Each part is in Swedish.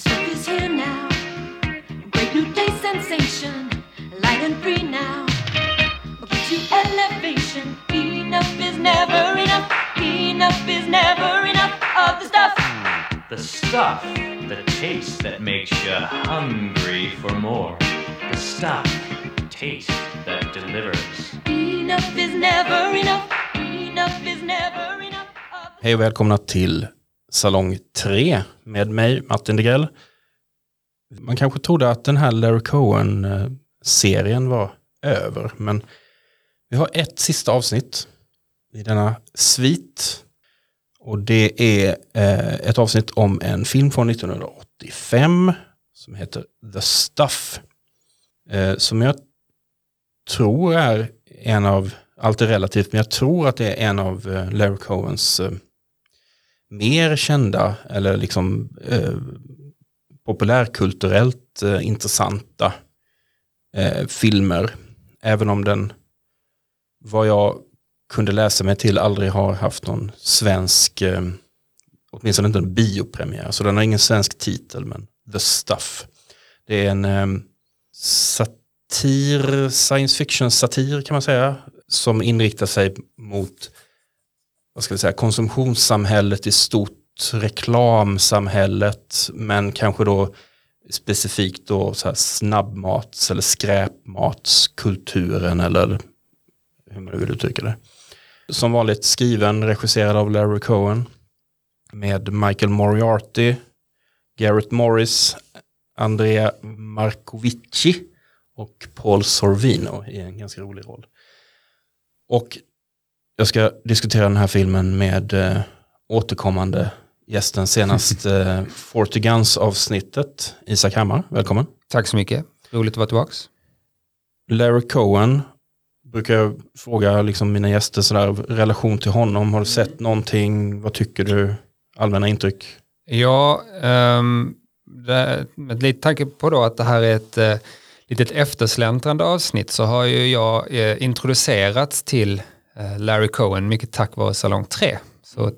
The stuff is here now. Great new day sensation. Light and free now. Gives you elevation. Enough is never enough. Enough is never enough of the stuff. The stuff, the taste that makes you hungry for more. The stuff, taste that delivers. Enough is never enough. Enough is never enough of the Hej och välkomna till Salong 3 med mig, Martin Degrell. Man kanske trodde att den här Larry Cohen-serien var över, men vi har ett sista avsnitt i denna svit. Och det är eh, ett avsnitt om en film från 1985 som heter The Stuff. Eh, som jag tror är en av, allt är relativt, men jag tror att det är en av eh, Larry Cohens eh, mer kända eller liksom eh, populärkulturellt eh, intressanta eh, filmer. Även om den, vad jag kunde läsa mig till, aldrig har haft någon svensk, eh, åtminstone inte en biopremiär. Så den har ingen svensk titel, men The Stuff. Det är en eh, satir, science fiction satir kan man säga, som inriktar sig mot vad ska vi säga, konsumtionssamhället i stort, reklamsamhället, men kanske då specifikt då så här snabbmats eller skräpmatskulturen eller hur man nu vill uttrycka det. Som vanligt skriven, regisserad av Larry Cohen med Michael Moriarty, Garrett Morris, Andrea Markovici och Paul Sorvino i en ganska rolig roll. Och jag ska diskutera den här filmen med eh, återkommande gästen senast eh, Forty Guns avsnittet. Isak Hammar, välkommen. Tack så mycket. Roligt att vara tillbaks. Larry Cohen, brukar jag fråga liksom mina gäster sådär, relation till honom. Har du sett någonting? Vad tycker du? Allmänna intryck? Ja, um, det, med lite tanke på då att det här är ett uh, litet eftersläntrande avsnitt så har ju jag uh, introducerats till Eh, Larry Cohen mycket tack vare Salong 3. Så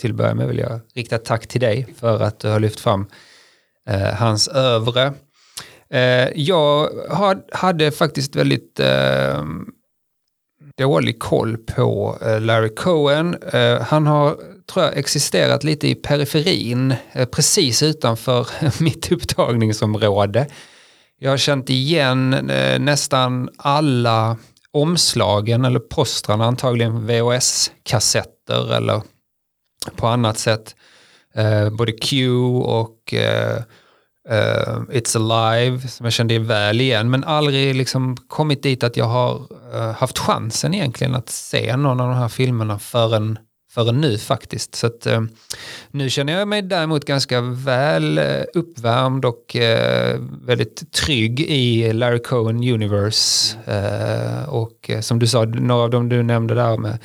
till att börja med vill jag rikta ett tack till dig för att du har lyft fram eh, hans övre. Eh, jag had, hade faktiskt väldigt eh, dålig koll på eh, Larry Cohen. Eh, Han har, tror jag, existerat lite i periferin, eh, precis utanför mitt upptagningsområde. Jag har känt igen eh, nästan alla omslagen eller postrarna, antagligen VHS-kassetter eller på annat sätt. Eh, både Q och eh, eh, It's Alive som jag kände väl igen men aldrig liksom kommit dit att jag har eh, haft chansen egentligen att se någon av de här filmerna förrän, förrän nu faktiskt. Så att, eh, nu känner jag mig däremot ganska väl eh, uppvärmd och eh, väldigt trygg i Larry Cohen Universe. Eh, och eh, som du sa, några av dem du nämnde där med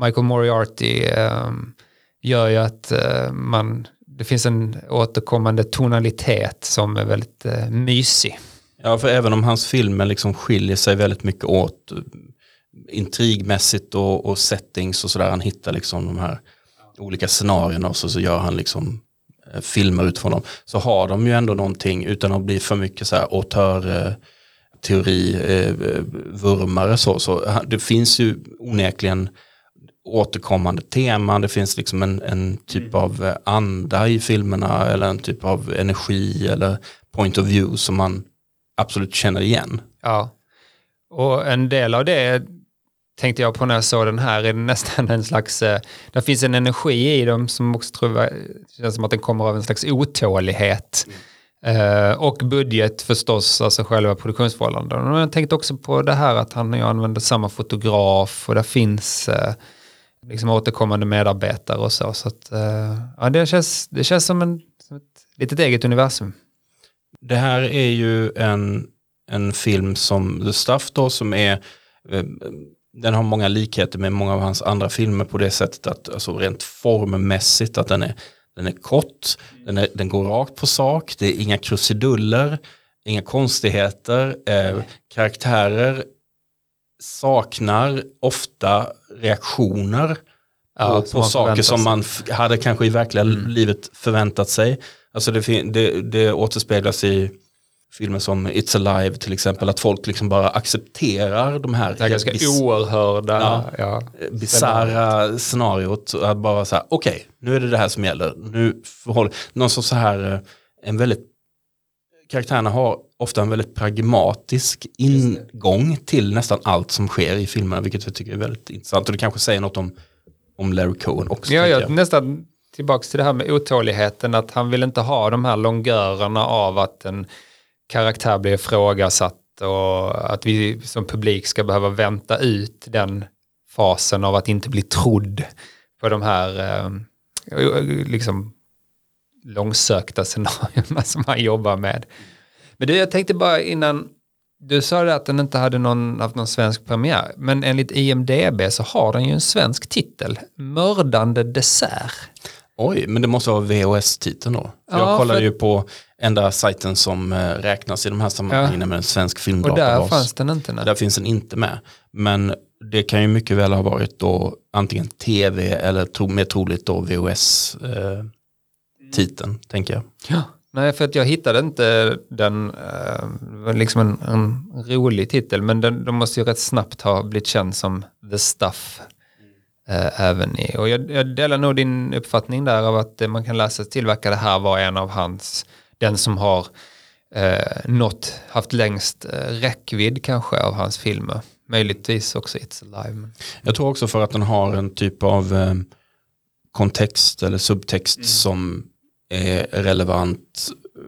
Michael Moriarty eh, gör ju att eh, man det finns en återkommande tonalitet som är väldigt eh, mysig. Ja, för även om hans filmer liksom skiljer sig väldigt mycket åt intrigmässigt och, och settings och sådär, han hittar liksom de här olika scenarierna och så, så gör han liksom eh, filmer utifrån dem, så har de ju ändå någonting utan att bli för mycket så här auteur, eh, teori, eh, vurmare så, så det finns ju onekligen återkommande teman, det finns liksom en, en typ av eh, anda i filmerna eller en typ av energi eller point of view som man absolut känner igen. Ja. Och en del av det tänkte jag på när jag såg den här är nästan en slags, eh, det finns en energi i dem som också tror jag känns som att den kommer av en slags otålighet. Eh, och budget förstås, alltså själva produktionsförhållanden. Men jag tänkte också på det här att han och jag använder samma fotograf och det finns eh, liksom återkommande medarbetare och så. så att, eh, ja, det, känns, det känns som, en, som ett litet eget universum. Det här är ju en, en film som The Stuff då som är eh, den har många likheter med många av hans andra filmer på det sättet att alltså rent formmässigt att den är, den är kort, den, är, den går rakt på sak, det är inga krusiduller, inga konstigheter, eh, karaktärer saknar ofta reaktioner. Ja, på, på saker som man hade kanske i verkliga Mm. livet förväntat sig. Alltså det, det, det återspeglas i filmer som It's Alive till exempel, att folk liksom bara accepterar de här Det här ganska bis- oerhörda. Ja. Ja. bisarra scenariot. Att bara så här, okej, nu är det det här som gäller. Nu förhåller, någon sorts så här, eh, en väldigt, karaktärerna har ofta en väldigt pragmatisk ingång till nästan allt som sker i filmerna, vilket jag tycker är väldigt intressant. Och det kanske säger något om, om Larry Cohen också. Ja, jag. nästan tillbaka till det här med otåligheten, att han vill inte ha de här longörerna av att en karaktär blir ifrågasatt och att vi som publik ska behöva vänta ut den fasen av att inte bli trodd på de här eh, liksom långsökta scenarierna som han jobbar med. Men du, jag tänkte bara innan, du sa det att den inte hade någon, haft någon svensk premiär, men enligt IMDB så har den ju en svensk titel, Mördande dessert. Oj, men det måste vara VHS-titeln då. För Ja, jag kollade för- ju på enda sajten som eh, räknas i de här sammanhangen med en svensk Och filmdatabas. där fanns den inte. Nej. Där finns den inte med. Men det kan ju mycket väl ha varit då antingen tv eller tro, mer troligt då VHS-titeln, tänker jag. Ja. Nej, för att jag hittade inte den, eh, var liksom en, en rolig titel, men den, de måste ju rätt snabbt ha blivit känd som The Stuff. eh, även i, och jag, jag delar nog din uppfattning där av att eh, man kan läsa sig till verkar det här vara en av hans, den som har eh, nått, haft längst eh, räckvidd kanske av hans filmer. Möjligtvis också It's Alive. Jag tror också för att den har en typ av eh, kontext eller subtext Mm. som är relevant eh,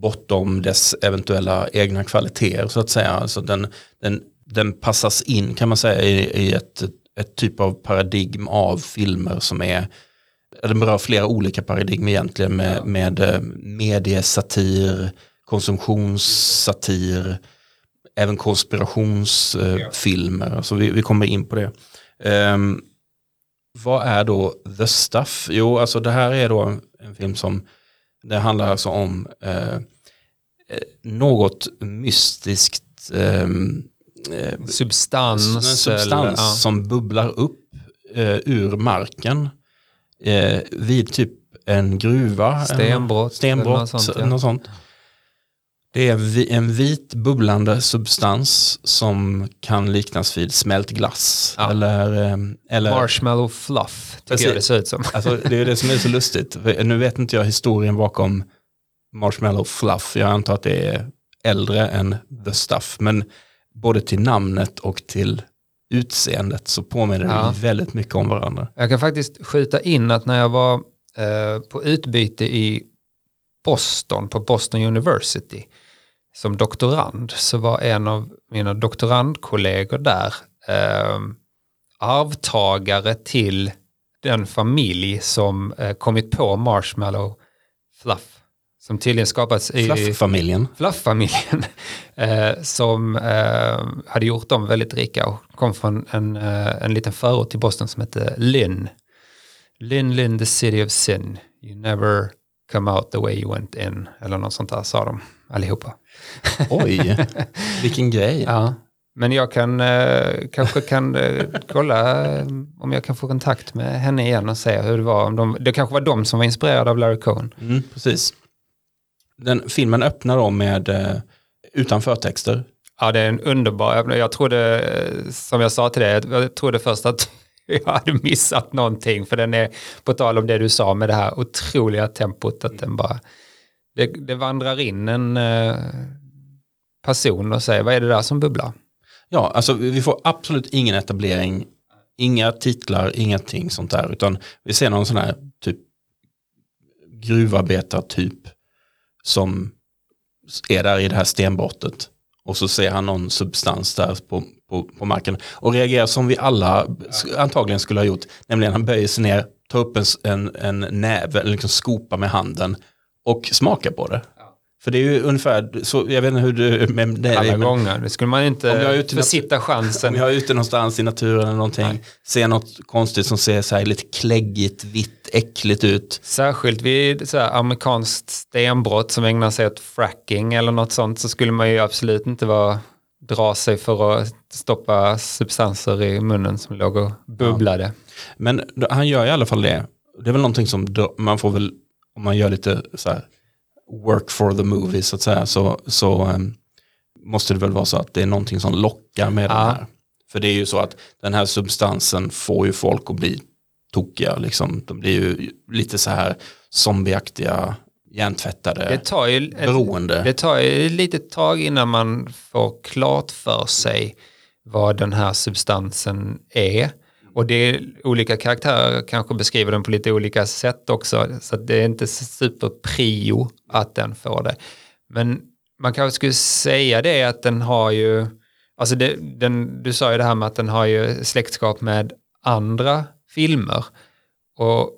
bortom dess eventuella egna kvaliteter så att säga. Alltså den, den, den passas in kan man säga i, i ett, ett typ av paradigm av filmer som är den berör flera olika paradigm egentligen med, med eh, mediesatir, konsumtionssatir, även konspirationsfilmer. Alltså vi, vi kommer in på det. Ehm, vad är då The Stuff? Jo, alltså det här är då en, en film som, det handlar alltså om eh, eh, något mystiskt ehm, eh, Substans. substans eller- ja. som bubblar upp eh, ur marken eh, vid typ en gruva. Stenbrott, En, stenbrott, något något sånt, sånt, ja. Det är en en vit bubblande substans som kan liknas vid smält glass. Ja. Eller, eh, eller Marshmallow fluff, tycker Precis. jag det ser ut som. Alltså, det är det som är så lustigt. Nu vet inte jag historien bakom Marshmallow Fluff. Jag antar att det är äldre än The Stuff. Men både till namnet och till utseendet så påminner Ja. det väldigt mycket om varandra. Jag kan faktiskt skjuta in att när jag var eh, på utbyte i Boston, på Boston University, som doktorand, så var en av mina doktorandkollegor där eh, arvtagare till den familj som eh, kommit på Marshmallow Fluff, som tydligen skapats i... Fluff-familjen. Fluff-familjen eh, som eh, hade gjort dem väldigt rika och kom från en, eh, en liten förort till Boston som hette Lynn. Lynn, Lynn, the city of sin. You never come out the way you went in. Eller något sånt där sa de allihopa. Oj, vilken grej. Ja. Men jag kan kanske kan kolla om jag kan få kontakt med henne igen och se hur det var. Om de, det kanske var de som var inspirerade av Larry Cohen. Mm, precis. Den filmen öppnar då med eh, utan förtexter. Ja, det är en underbar, jag trodde, eh, som jag sa till dig, jag trodde först att jag hade missat någonting, för den är, på tal om det du sa med det här otroliga tempot, att den bara, det, det vandrar in en eh, person och säger, vad är det där som bubblar? Ja, alltså vi får absolut ingen etablering, inga titlar, ingenting sånt där, utan vi ser någon sån här typ gruvarbetartyp som är där i det här stenbrottet och så ser han någon substans där på, på, på marken och reagerar som vi alla antagligen skulle ha gjort, nämligen han böjer sig ner, tar upp en, en, en näve, eller liksom skopa med handen och smakar på det. För det är ju ungefär, så, jag vet inte hur du, men, det, Alla men, gånger, det skulle man Om jag är inte ute försitta chansen. om jag är ute någonstans i naturen eller någonting, ser något konstigt som ser så här lite kläggigt, vitt, äckligt ut. Särskilt vid så här amerikanskt stenbrott som ägnar sig åt fracking eller något sånt så skulle man ju absolut inte vara, dra sig för att stoppa substanser i munnen som låg och bubblade. Men d- han gör i alla fall det. Det är väl någonting som man får väl, om man gör lite så här work for the movie så att säga, så, så ehm, måste det väl vara så att det är någonting som lockar med den Ja. här. För det är ju så att den här substansen får ju folk att bli tokiga, liksom. de blir ju lite så här zombieaktiga, hjärntvättade, Det tar ju ett, beroende. det tar ju ett litet tag innan man får klart för sig vad den här substansen är. Och det är olika karaktärer kanske beskriver den på lite olika sätt också. Så att det är inte superprio att den får det. Men man kanske skulle säga det att den har ju, alltså det, den, du sa ju det här med att den har ju släktskap med andra filmer. Och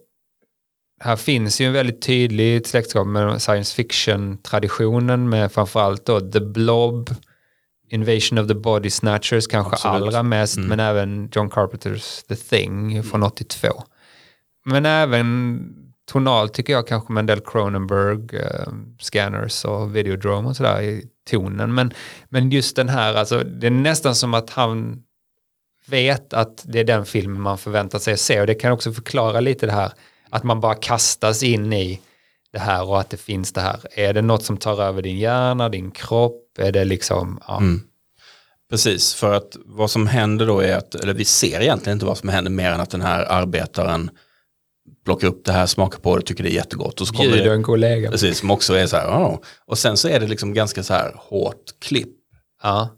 här finns ju en väldigt tydlig släktskap med science fiction-traditionen med framförallt då The Blob, Invasion of the Body Snatchers kanske Absolut. allra mest, men även John Carpenters The Thing från 82. Men även tonalt tycker jag kanske med en del Cronenberg, eh, Scanners och Videodrome och sådär i tonen. Men, men just den här, alltså det är nästan som att han vet att det är den filmen man förväntar sig att se och det kan också förklara lite det här att man bara kastas in i det här och att det finns det här. Är det något som tar över din hjärna, din kropp? Är det liksom, ja. Mm. Precis, för att vad som händer då är att, eller vi ser egentligen inte vad som händer mer än att den här arbetaren plockar upp det här, smakar på det, tycker det är jättegott. Och så kommer bjuder det, en kollega. precis, som också är så här, "Åh." och sen så är det liksom ganska så här hårt klipp. Ja,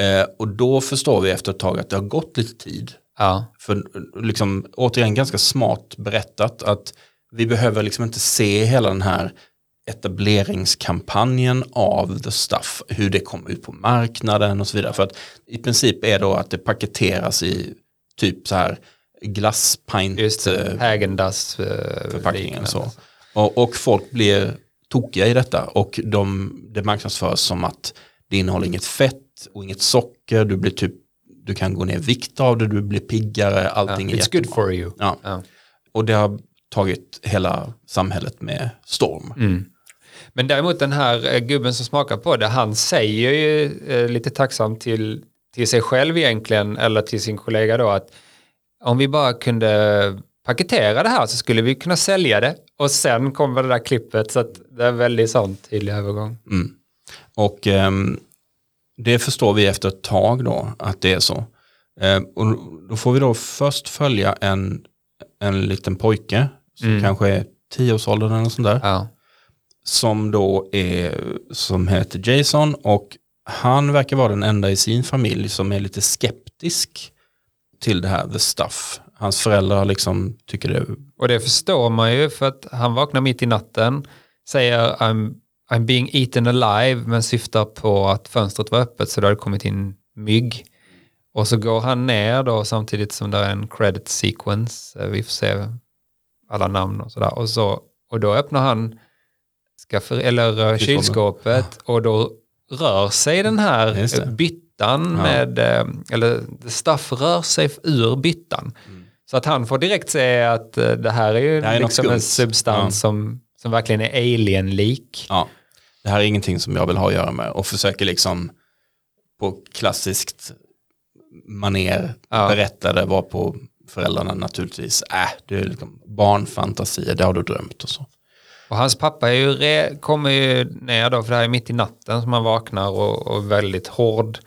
Eh, och då förstår vi efter ett tag att det har gått lite tid. ja, För liksom, återigen ganska smart berättat att vi behöver liksom inte se hela den här etableringskampanjen av the stuff, hur det kommer ut på marknaden och så vidare. För att i princip är då att det paketeras i typ så här glasspint eh, Hägendas eh, förpackningen så. Och, och folk blir tokiga i detta och de, det marknadsförs som att det innehåller inget fett och inget socker, du blir typ du kan gå ner i vikt av det, du blir piggare, allting är it's good for you. Ja. Ja. Och det har tagit hela samhället med storm. Mm. Men däremot den här eh, gubben som smakar på det, han säger ju eh, lite tacksamt till, till sig själv egentligen, eller till sin kollega då, att om vi bara kunde paketera det här så skulle vi kunna sälja det. Och sen kommer det där klippet, så att det är väldigt sån tydlig övergång. Och ehm, det förstår vi efter ett tag då att det är så. Ehm, och då får vi då först följa en, en liten pojke som kanske är tioårsåldern eller något sånt där. Ja. som då är, som heter Jason och han verkar vara den enda i sin familj som är lite skeptisk till det här the stuff. Hans föräldrar liksom tycker det, Och det förstår man ju för att han vaknar mitt i natten, säger I'm, I'm being eaten alive men syftar på att fönstret var öppet så det hade kommit in mygg. Och så går han ner då samtidigt som det är en credit sequence. Eh, Vi får se alla namn och sådär. Och, så, och då öppnar han skaffer, eller eh, kylskåpet och då rör sig den här byttan Ja. med, eh, eller the stuff rör sig ur byttan. Så att han får direkt se att eh, det här är ju Mm. Här är liksom en substans Ja. som, som verkligen är alien-lik. ja, det här är ingenting som jag vill ha att göra med och försöker liksom på klassiskt maner Ja. berätta det var på föräldrarna naturligtvis, äh, det är liksom barnfantasier, det har du drömt och så. Och hans pappa är ju re, kommer ju ner då, för det här är mitt i natten som han vaknar och, och väldigt hård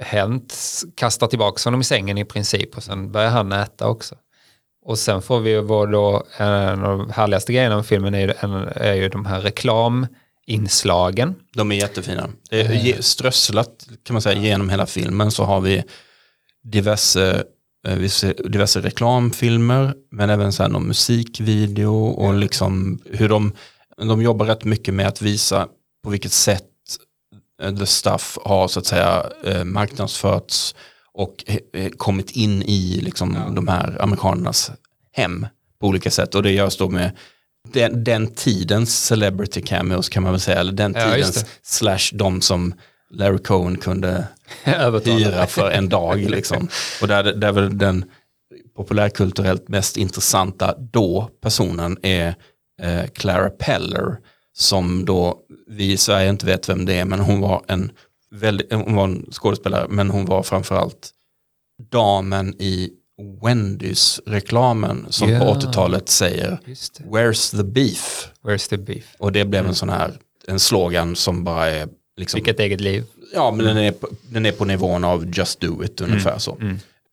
hänt, kastar tillbaka honom i sängen i princip och sen börjar han äta också. Och sen får vi ju vår då, en av de härligaste grejerna med filmen är ju, en, är ju de här reklaminslagen. De är jättefina. Det är ge- strösslat kan man säga genom hela filmen så har vi diverse, eh, vi ser diverse reklamfilmer men även så här någon musikvideo och liksom hur de, de jobbar rätt mycket med att visa på vilket sätt eh, the stuff har så att säga eh, marknadsförts och eh, kommit in i liksom de här amerikanernas hem på olika sätt. Och det görs då med den, den tidens celebrity cameos kan man väl säga, eller den Ja, tidens slash de som Larry Cohen kunde hyra för en dag. Liksom. Och där, där väl den populärkulturellt mest intressanta då personen är eh, Clara Peller som då vi i Sverige inte vet vem det är men hon var en, väldigt, hon var en skådespelare men hon var framförallt damen i Wendys-reklamen som Ja. på 80-talet säger. Where's the beef? Where's the beef? Och det blev Mm. en sån här, en slogan som bara är liksom, Vilket eget liv. ja men den är, på, den är på nivån av just do it Mm. ungefär så.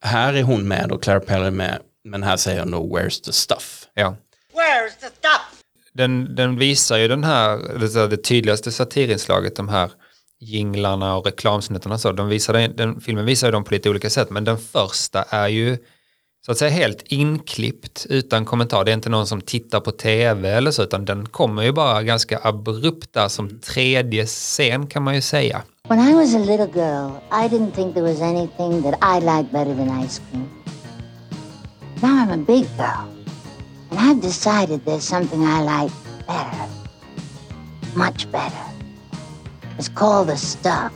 Här är hon med och Claire Perry är med, men här säger hon då where's the stuff? Ja. Where's the stuff? Den, den visar ju den här, det, så här, det tydligaste satirinslaget, de här jinglarna och reklamsnuttarna. Så, de visar den, den, filmen visar ju dem på lite olika sätt, men den första är ju så att säga helt inklippt utan kommentar. Det är inte någon som tittar på tv eller så, utan den kommer ju bara ganska abrupt där som tredje scen kan man ju säga. When I was a little girl, I didn't think there was anything that I liked better than ice cream. Now I'm a big girl, and I've decided there's something I like better. Much better. It's called the stuff.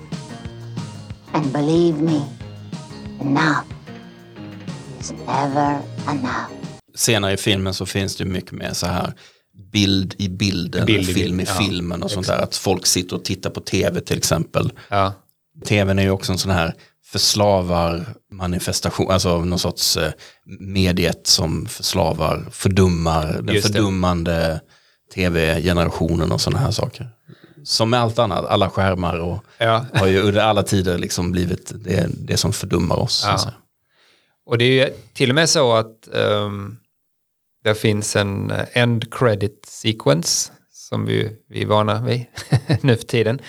And believe me, enough is never enough. Senare i filmen så finns det mycket mer så här bild i bilden, Bild i film bild, i ja, filmen och sånt där. Att folk sitter och tittar på tv till exempel. Ja, tvn är ju också en sån här förslavar manifestation, alltså någon sorts eh, mediet som förslavar, fördummar, den Just fördummande tv-generationen och sådana här saker. Som med allt annat, alla skärmar och ja. har ju under alla tider liksom blivit det, det som fördummar oss. Ja. Och det är ju till och med så att ehm, um, det finns en eh, end credit sequence som vi, vi är vana vid nu för tiden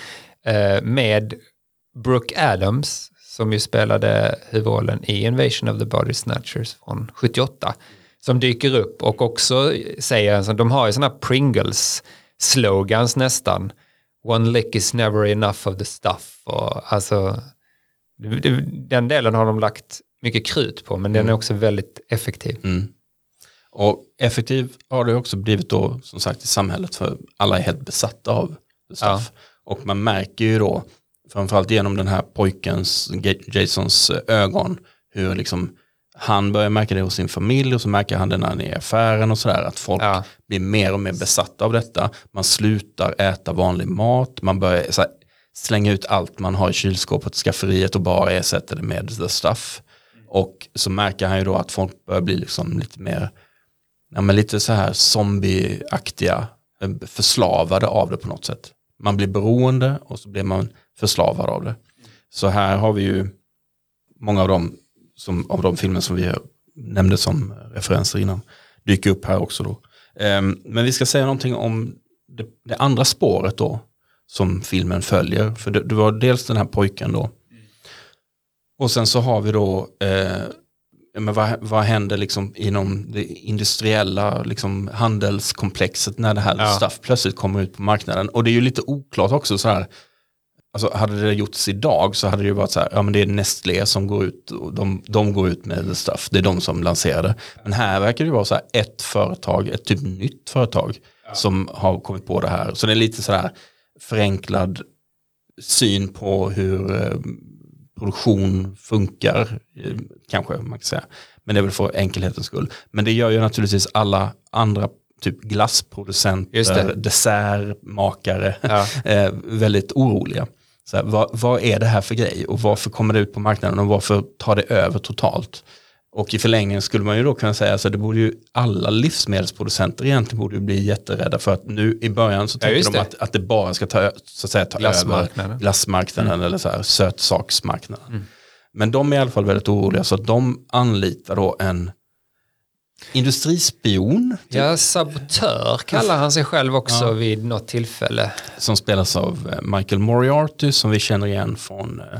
uh, med Brooke Adams som ju spelade huvudrollen i Invasion of the Body Snatchers från 78 som dyker upp och också säger, alltså, de har ju sådana Pringles slogans nästan. One lick is never enough of the stuff och alltså den delen har de lagt mycket krut på men den är också väldigt effektiv. Mm. Och effektiv har det också blivit då som sagt i samhället för alla är helt besatta av stuff. Och man märker ju då framförallt genom den här pojkens, Jasons eh, ögon hur liksom han börjar märka det hos sin familj och så märker han det när han är i affären och sådär att folk Ja. blir mer och mer besatta av detta. Man slutar äta vanlig mat, man börjar här, slänga ut allt man har i kylskåpet, skafferiet och bara ersätter det med the stuff. Och så märker han ju då att folk börjar bli liksom lite mer, ja men lite så här zombieaktiga, eh, förslavade av det på något sätt. Man blir beroende och så blir man förslavad av det. Så här har vi ju många av de, som, av de filmer som vi nämnde som referenser innan dyker upp här också då. Ehm, men vi ska säga någonting om det, det andra spåret då som filmen följer. För det, det var dels den här pojken då. Och sen så har vi då, eh, men vad, vad händer liksom inom det industriella liksom handelskomplexet när det här Ja. stuff plötsligt kommer ut på marknaden. Och det är ju lite oklart också så här, alltså hade det gjorts idag så hade det ju varit så här, ja men det är Nestlé som går ut, och de, de går ut med stuff, det är de som lanserar det. Men här verkar det vara så här ett företag, ett typ nytt företag som har kommit på det här. Så det är lite så här förenklad syn på hur eh, produktion funkar, eh, kanske man kan säga. Men det är väl för enkelhetens skull. Men det gör ju naturligtvis alla andra typ glassproducenter, dessertmakare Ja. eh, väldigt oroliga. Så här, vad, vad är det här för grej och varför kommer det ut på marknaden och varför tar det över totalt? Och i förlängningen skulle man ju då kunna säga, alltså det borde ju alla livsmedelsproducenter egentligen borde bli jätterädda för att nu i början så Ja, tänker just de att, att det bara ska ta, så att säga, ta Glassmarknaden. över glassmarknaden eller så här, sötsaksmarknaden. Mm. Men de är i alla fall väldigt oroliga så de anlitar då en industrispion typ, Ja, sabotör kallar han sig själv också vid något tillfälle. som spelas av eh, Michael Moriarty som vi känner igen från eh,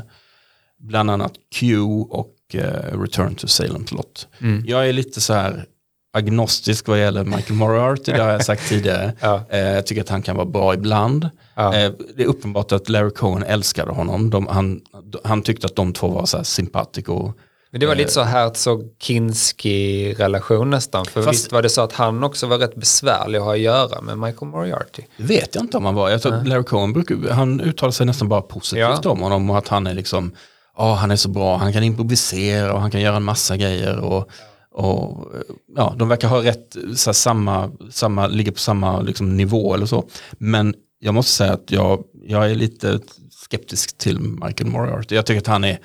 bland annat Q och eh, Return to Salem Lot. Mm. Jag är lite så här agnostisk vad gäller Michael Moriarty, det har jag sagt tidigare. Ja. Eh, jag tycker att han kan vara bra ibland. Ja. Eh, det är uppenbart att Larry Cohen älskade honom. De, han, han tyckte att de två var så här simpatico. Men det var lite så Herzog-Kinski-relation nästan. För Fast- visst var det så att han också var rätt besvärlig att ha att göra med Michael Moriarty. Det vet jag inte om han var. Jag tror Larry Cohen brukar, han uttalar sig nästan bara positivt Ja. om honom och att han är liksom, ja han är så bra, han kan improvisera och han kan göra en massa grejer och, och ja, de verkar ha rätt, så samma, samma, ligger på samma liksom, nivå eller så. Men jag måste säga att jag, jag är lite skeptisk till Michael Moriarty. Jag tycker att han är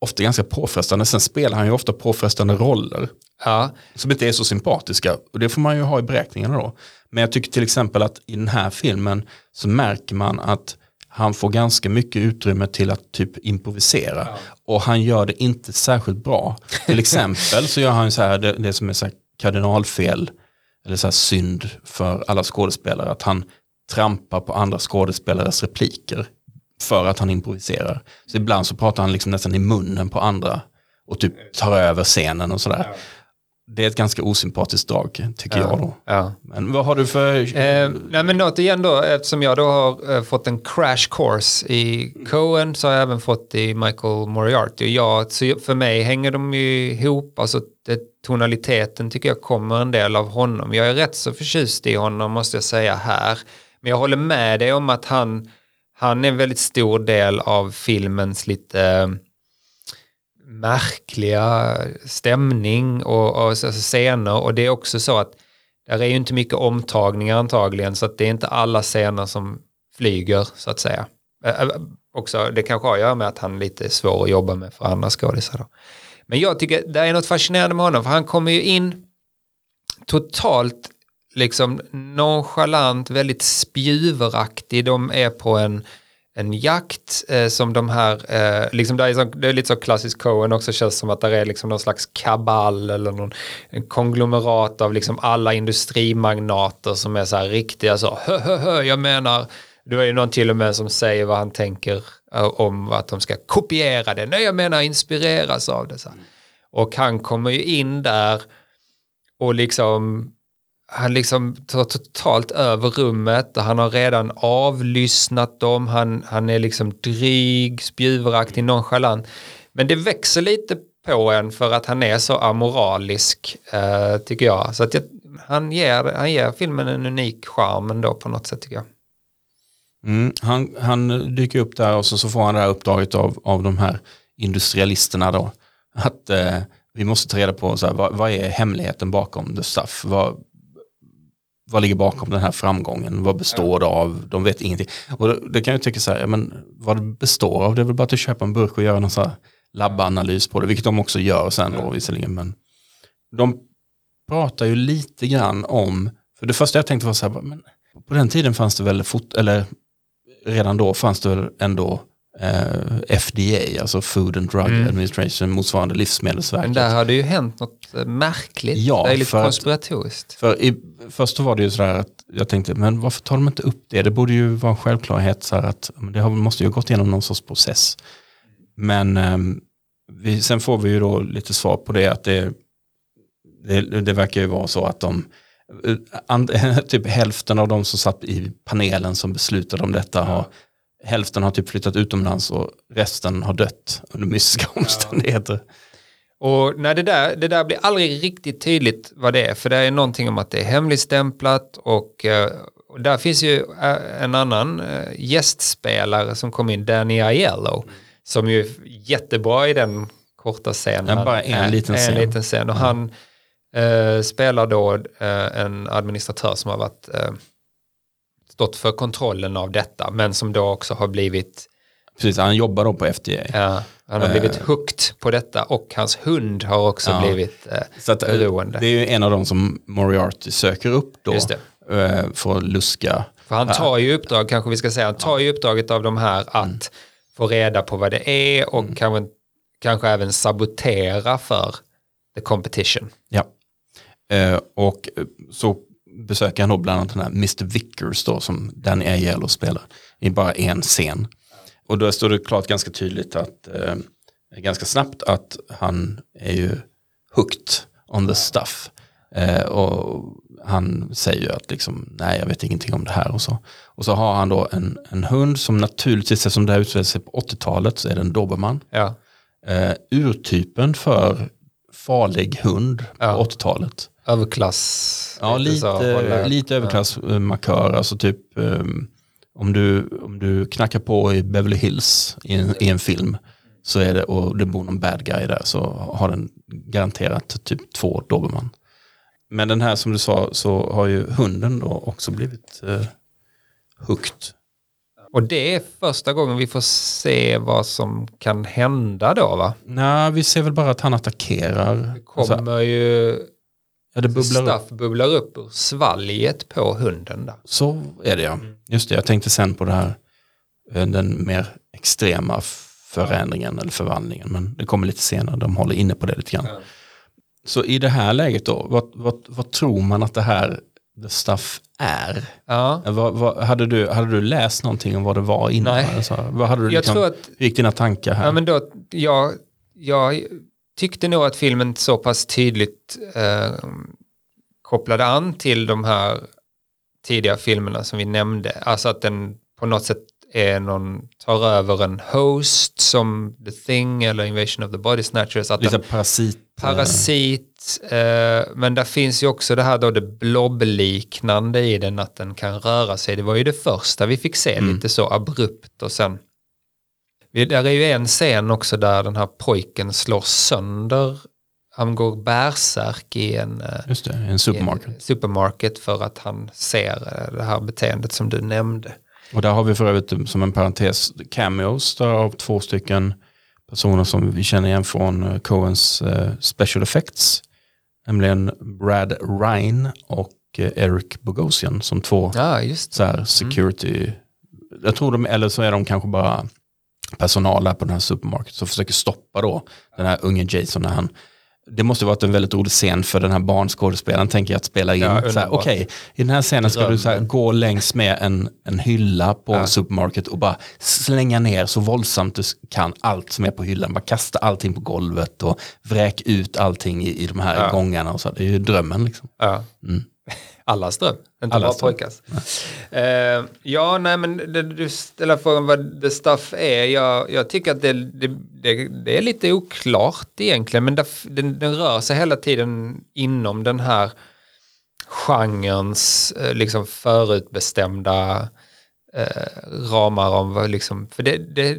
ofta ganska påfrestande. Sen spelar han ju ofta påfrestande roller Ja, som inte är så sympatiska. Och det får man ju ha i beräkningarna då. Men jag tycker till exempel att i den här filmen så märker man att han får ganska mycket utrymme till att typ improvisera. Och han gör det inte särskilt bra. Till exempel så gör han så här, det, det som är så kardinalfel, eller så här synd för alla skådespelare, att han trampar på andra skådespelares repliker för att han improviserar. Så ibland så pratar han liksom nästan i munnen på andra och typ tar över scenen och sådär. Det är ett ganska osympatiskt drag, tycker jag då. ja. Men vad har du för... Eh, nej men återigen då, eftersom jag då har eh, fått en crash course i Cohen så har jag även fått i Michael Moriarty. Och jag, så för mig hänger de ju ihop, alltså det, tonaliteten tycker jag kommer en del av honom. Jag är rätt så förtjust i honom måste jag säga här. Men jag håller med dig om att han, han är en väldigt stor del av filmens lite märkliga stämning och, och alltså scener och det är också så att där är ju inte mycket omtagningar antagligen så att det är inte alla scener som flyger så att säga. Äh, också, det kanske har att göra med att han är lite svår att jobba med för andra skådisar. Men jag tycker det är något fascinerande med honom för han kommer ju in totalt liksom nonchalant, väldigt spjuveraktig. De är på en, en jakt eh, som de här, eh, liksom det, är så, det är lite så klassisk Cohen också känns som att det är liksom någon slags kabal eller någon en konglomerat av liksom alla industrimagnater som är så här riktiga så, hö, hö, hö, jag menar, det är ju någon till och med som säger vad han tänker eh, om att de ska kopiera det. Nej, jag menar inspireras av det. Så. Och han kommer ju in där och liksom han liksom tar totalt över rummet och han har redan avlyssnat dem. Han, han är liksom dryg, spjuveraktig, nonchalant. Men det växer lite på en för att han är så amoralisk, eh, tycker jag. Så att jag, han, ger, han ger filmen en unik charm ändå på något sätt, tycker jag. Mm, han, han dyker upp där och så, så får han det här uppdraget av, av de här industrialisterna då. Att eh, vi måste ta reda på så här, vad, vad är hemligheten bakom the stuff? Vad, vad ligger bakom den här framgången? Vad består det av? De vet ingenting. Och det, det kan jag tycka så här, ja, men vad det består av, det är väl bara att du köper en burk och gör någon så här labbanalys på det, vilket de också gör sen då visserligen. Men de pratar ju lite grann om, för det första jag tänkte var så här, men på den tiden fanns det väl, fot, eller redan då fanns det väl ändå FDA, alltså Food and Drug Mm. Administration, motsvarande Livsmedelsverket. Men där har det ju hänt något eh, märkligt. Ja, det är lite för att- konspiratoriskt. För i, först var det ju sådär att jag tänkte, men varför tar de inte upp det? Det borde ju vara en självklarhet så här att det har, måste ju ha gått igenom någon sorts process. Men ehm, vi, sen får vi ju då lite svar på det att det, det, det verkar ju vara så att de, eh, and, typ hälften av de som satt i panelen som beslutade om detta har, hälften har typ flyttat utomlands och resten har dött under mystiska omständigheter. Och när det, där, det där blir aldrig riktigt tydligt vad det är, för det är någonting om att det är hemligstämplat och, eh, och där finns ju eh, en annan eh, gästspelare som kom in, Danny Aiello, som ju är jättebra i den korta scenen. Ja, bara en Han- liten scen. En liten scen. Och han eh, spelar då eh, en administratör som har varit, eh, stått för kontrollen av detta, men som då också har blivit Precis, han jobbar då på FDA. Ja, han har blivit hooked på detta och hans hund har också Ja. blivit eh, Så att, eh, beroende. det är ju en av de som Moriarty söker upp då. Eh, För att luska. För han tar ju uppdrag, kanske vi ska säga, han tar ju uppdraget av de här att Mm. få reda på vad det är och kanske, kanske även sabotera för the competition. Ja. Eh, och eh, så besöker han då bland annat den här Mr. Vickers då som Danny Aiello spelar i bara en scen. Och då står det klart ganska tydligt att eh, ganska snabbt att han är ju hooked on the stuff. Eh, och han säger ju att liksom, nej jag vet ingenting om det här och så. Och så har han då en, en hund som naturligtvis, eftersom det här utspelar sig på 80-talet så är det en dobermann. Ja, Eh, urtypen för farlig hund Ja. på 80-talet. överklass. Ja, lite, så, lite överklassmarkör. Alltså typ ehm, om, du, om du knackar på i Beverly Hills i en, i en film så är det, och det bor någon bad guy där så har den garanterat typ två dobermann. Men den här som du sa så har ju hunden då också blivit eh, hooked Och det är första gången vi får se vad som kan hända då va? Nej, vi ser väl bara att han attackerar. Det Alltså, kommer ju, ja, det bubblar upp. Staff bubblar upp ur svalget på hunden där. Så är det ja. Just det, jag tänkte sen på det här, eh, den mer extrema förändringen eller förvandlingen. Men det kommer lite senare, de håller inne på det lite grann. Så i det här läget då, vad, vad, vad tror man att det här the stuff är? Ja. Eh, Vad, vad, hade, du, hade du läst någonting om vad det var innan? Nej. Alltså, vad hade du Jag liksom, tror att gick dina tankar här? Ja, men då, jag, jag tyckte nog att filmen så pass tydligt eh, kopplade an till de här tidiga filmerna som vi nämnde. Alltså att den på något sätt är någon, tar över en host som The Thing eller Invasion of the Body Snatchers. Att lite parasit. eh, parasit, eh, men där finns ju också det här då det blobliknande i den att den kan röra sig. Det var ju det första vi fick se lite så abrupt och sen där är ju en scen också där den här pojken slår sönder, han går bärsärk i en, eh, Just det, en supermarket. en supermarket för att han ser eh, det här beteendet som du nämnde. Och där har vi för övrigt som en parentes cameos där av två stycken personer som vi känner igen från eh, Coens eh, special effects. Nämligen Brad Ryan och eh, Eric Bogosian som två Ja, så här security. Jag tror de, eller så är de kanske bara personal här på den här supermarket som försöker stoppa då den här unge Jason när han det måste varit en väldigt rolig scen för den här barnskådespelaren tänker jag att spela in. Ja. Okej, i den här scenen ska du så här, gå längs med en, en hylla på Ja. supermarket och bara slänga ner så våldsamt du kan allt som är på hyllan. Bara kasta allting på golvet och vräk ut allting i, i de här Ja. gångarna. Och så. Det är ju drömmen liksom. Ja. Allas dröm, inte Allas bara pojkars. Eh, ja, nej men det, du ställer frågan vad the stuff är. Jag, jag tycker att det, det, det, det är lite oklart egentligen, men den, den rör sig hela tiden inom den här genrens eh, liksom förutbestämda eh, ramar om vad liksom, för det, det,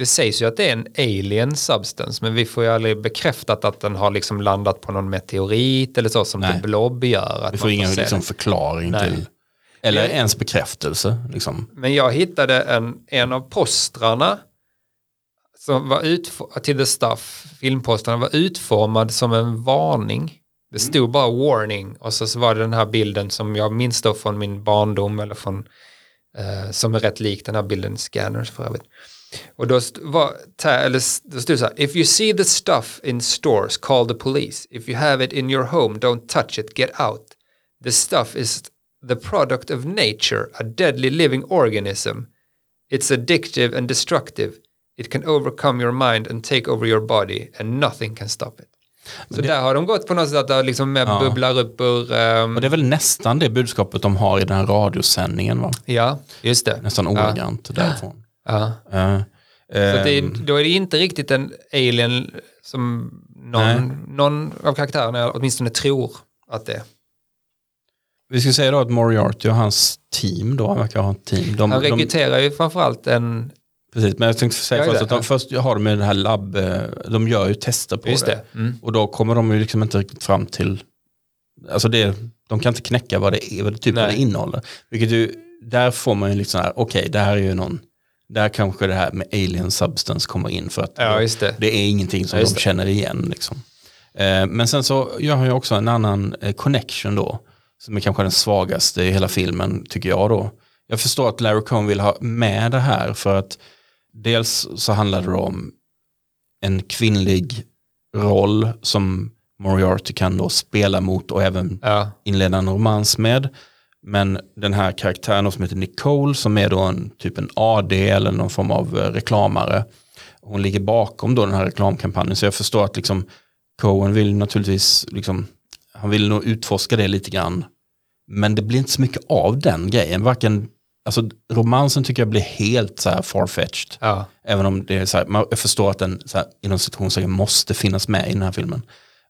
det sägs ju att det är en alien substance men vi får ju aldrig bekräftat att den har liksom landat på någon meteorit eller så som Nej. The Blob gör. Att Vi får ingen liksom, förklaring Nej. till, eller Jag- ens bekräftelse. Liksom. Men jag hittade en, en av postrarna som var utf- till The Stuff, filmpostrarna var utformad som en varning. Det stod bara warning och så, så var det den här bilden som jag minns då från min barndom eller från eh, som är rätt lik den här bilden Scanners för övrigt. Och då, var, eller, då stod det så här, if you see the stuff in stores, call the police. If you have it in your home, don't touch it, get out. The stuff is the product of nature, a deadly living organism. It's addictive and destructive. It can overcome your mind and take over your body and nothing can stop it. Så där har de gått på något sätt att det liksom mer Ja. bubblar upp ur... ehm, Och det är väl nästan det budskapet de har i den här radiosändningen va? ja, just det. Nästan ordagrant därifrån. Ja. Uh, Så det ehm, då är det inte riktigt en alien som Nej. någon, någon av karaktärerna åtminstone tror att det är. vi ska säga då att Moriarty och hans team då, han verkar ha ett team. De, Han de, rekryterar ju framförallt en... precis, men jag tänkte säga Ja, först det. att de först har de ju det här labb, eh, de gör ju tester på Just det. det. Mm. Och då kommer de ju liksom inte riktigt fram till, alltså det, de kan inte knäcka vad det är, vad det, typ vad Nej. det innehåller. Vilket ju, där får man ju liksom här, okej, det här är ju någon, där kanske det här med alien substance kommer in för att Ja, det. det är ingenting som Ja, de känner igen. Liksom. Eh, men sen så gör han ju också en annan eh, connection då, som är kanske den svagaste i hela filmen, tycker jag då. Jag förstår att Larry Cohn vill ha med det här för att dels så handlar det om en kvinnlig roll som Moriarty kan då spela mot och även Ja, inleda en romans med. Men den här karaktären som heter Nicole som är då en typ en AD eller någon form av eh, reklamare. Hon ligger bakom då den här reklamkampanjen så jag förstår att liksom Cohen vill naturligtvis liksom, han vill nog utforska det lite grann. Men det blir inte så mycket av den grejen. Varken, alltså romansen tycker jag blir helt så här farfetched. ja. Även om det är så här, man, jag förstår att den så här, inom situationen måste finnas med i den här filmen.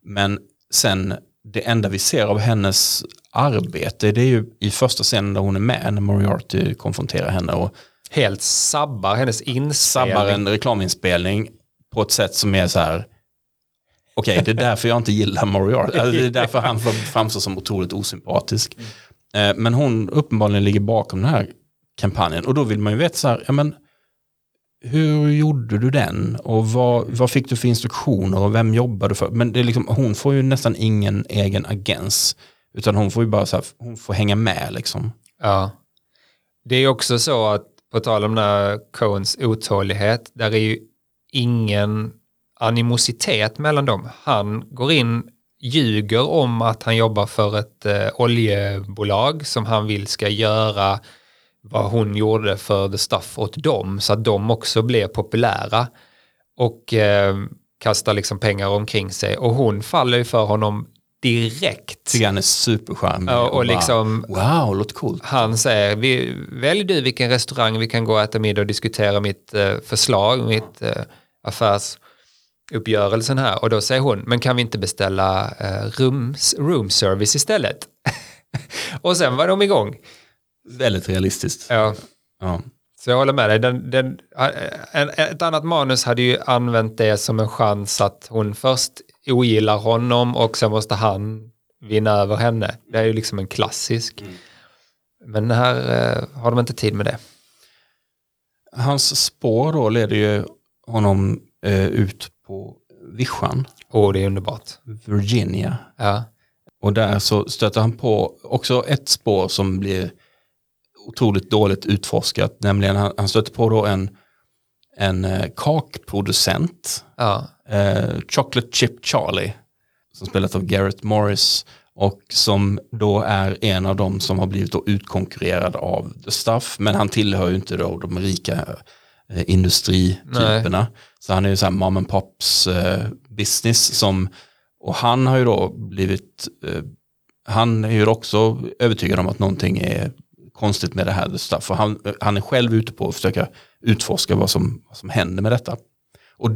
Men sen, det enda vi ser av hennes arbete, det är ju i första scenen där hon är med, när Moriarty konfronterar henne och Helt sabbar hennes inspelning. sabbar en reklaminspelning på ett sätt som är så här, okej det är därför jag inte gillar Moriarty, alltså, det är därför han framstår som otroligt osympatisk. Eh, Men hon uppenbarligen ligger bakom den här kampanjen. Och då vill man ju veta så här, ja men hur gjorde du den och vad, vad fick du för instruktioner och vem jobbade du för? Men det är liksom, hon får ju nästan ingen egen agens. Utan hon får ju bara så här, hon får hänga med liksom. Ja. Det är också så att, på tal om den här Coens otålighet, där är ju ingen animositet mellan dem. Han går in, ljuger om att han jobbar för ett eh, oljebolag som han vill ska göra vad hon gjorde för The Stuff åt dem så att de också blev populära och eh, kastar liksom pengar omkring sig och hon faller ju för honom direkt. Tycker han är supercharmig. Och bara, liksom- Wow, låter coolt. Han säger, vi, välj du vilken restaurang vi kan gå och äta middag och diskutera mitt eh, förslag, mitt eh, affärsuppgörelsen här. Och då säger hon, men kan vi inte beställa eh, rooms, room service istället? och sen var de igång. Väldigt realistiskt. Ja, Ja. så jag håller med dig. Den, den, en, ett annat manus hade ju använt det som en chans att hon först ogillar honom och sen måste han vinna över henne. Det är ju liksom en klassisk. Men här eh, har de inte tid med det. Hans spår då leder ju honom eh, ut på vischan, Åh, det är underbart. Virginia. Ja, Och där så stöter han på också ett spår som blir otroligt dåligt utforskat. Nämligen han, han stöter på då en, en eh, kakproducent, ja, eh, Chocolate Chip Charlie, som spelat av Garrett Morris och som då är en av dem som har blivit då utkonkurrerad av The Stuff. Men han tillhör ju inte då de rika eh, industrityperna. Så han är ju så här mom and pops eh, business som, och han har ju då blivit, eh, han är ju också övertygad om att någonting är konstigt med det här Stuff. Och han, han är själv ute på att försöka utforska vad som, vad som händer med detta. Och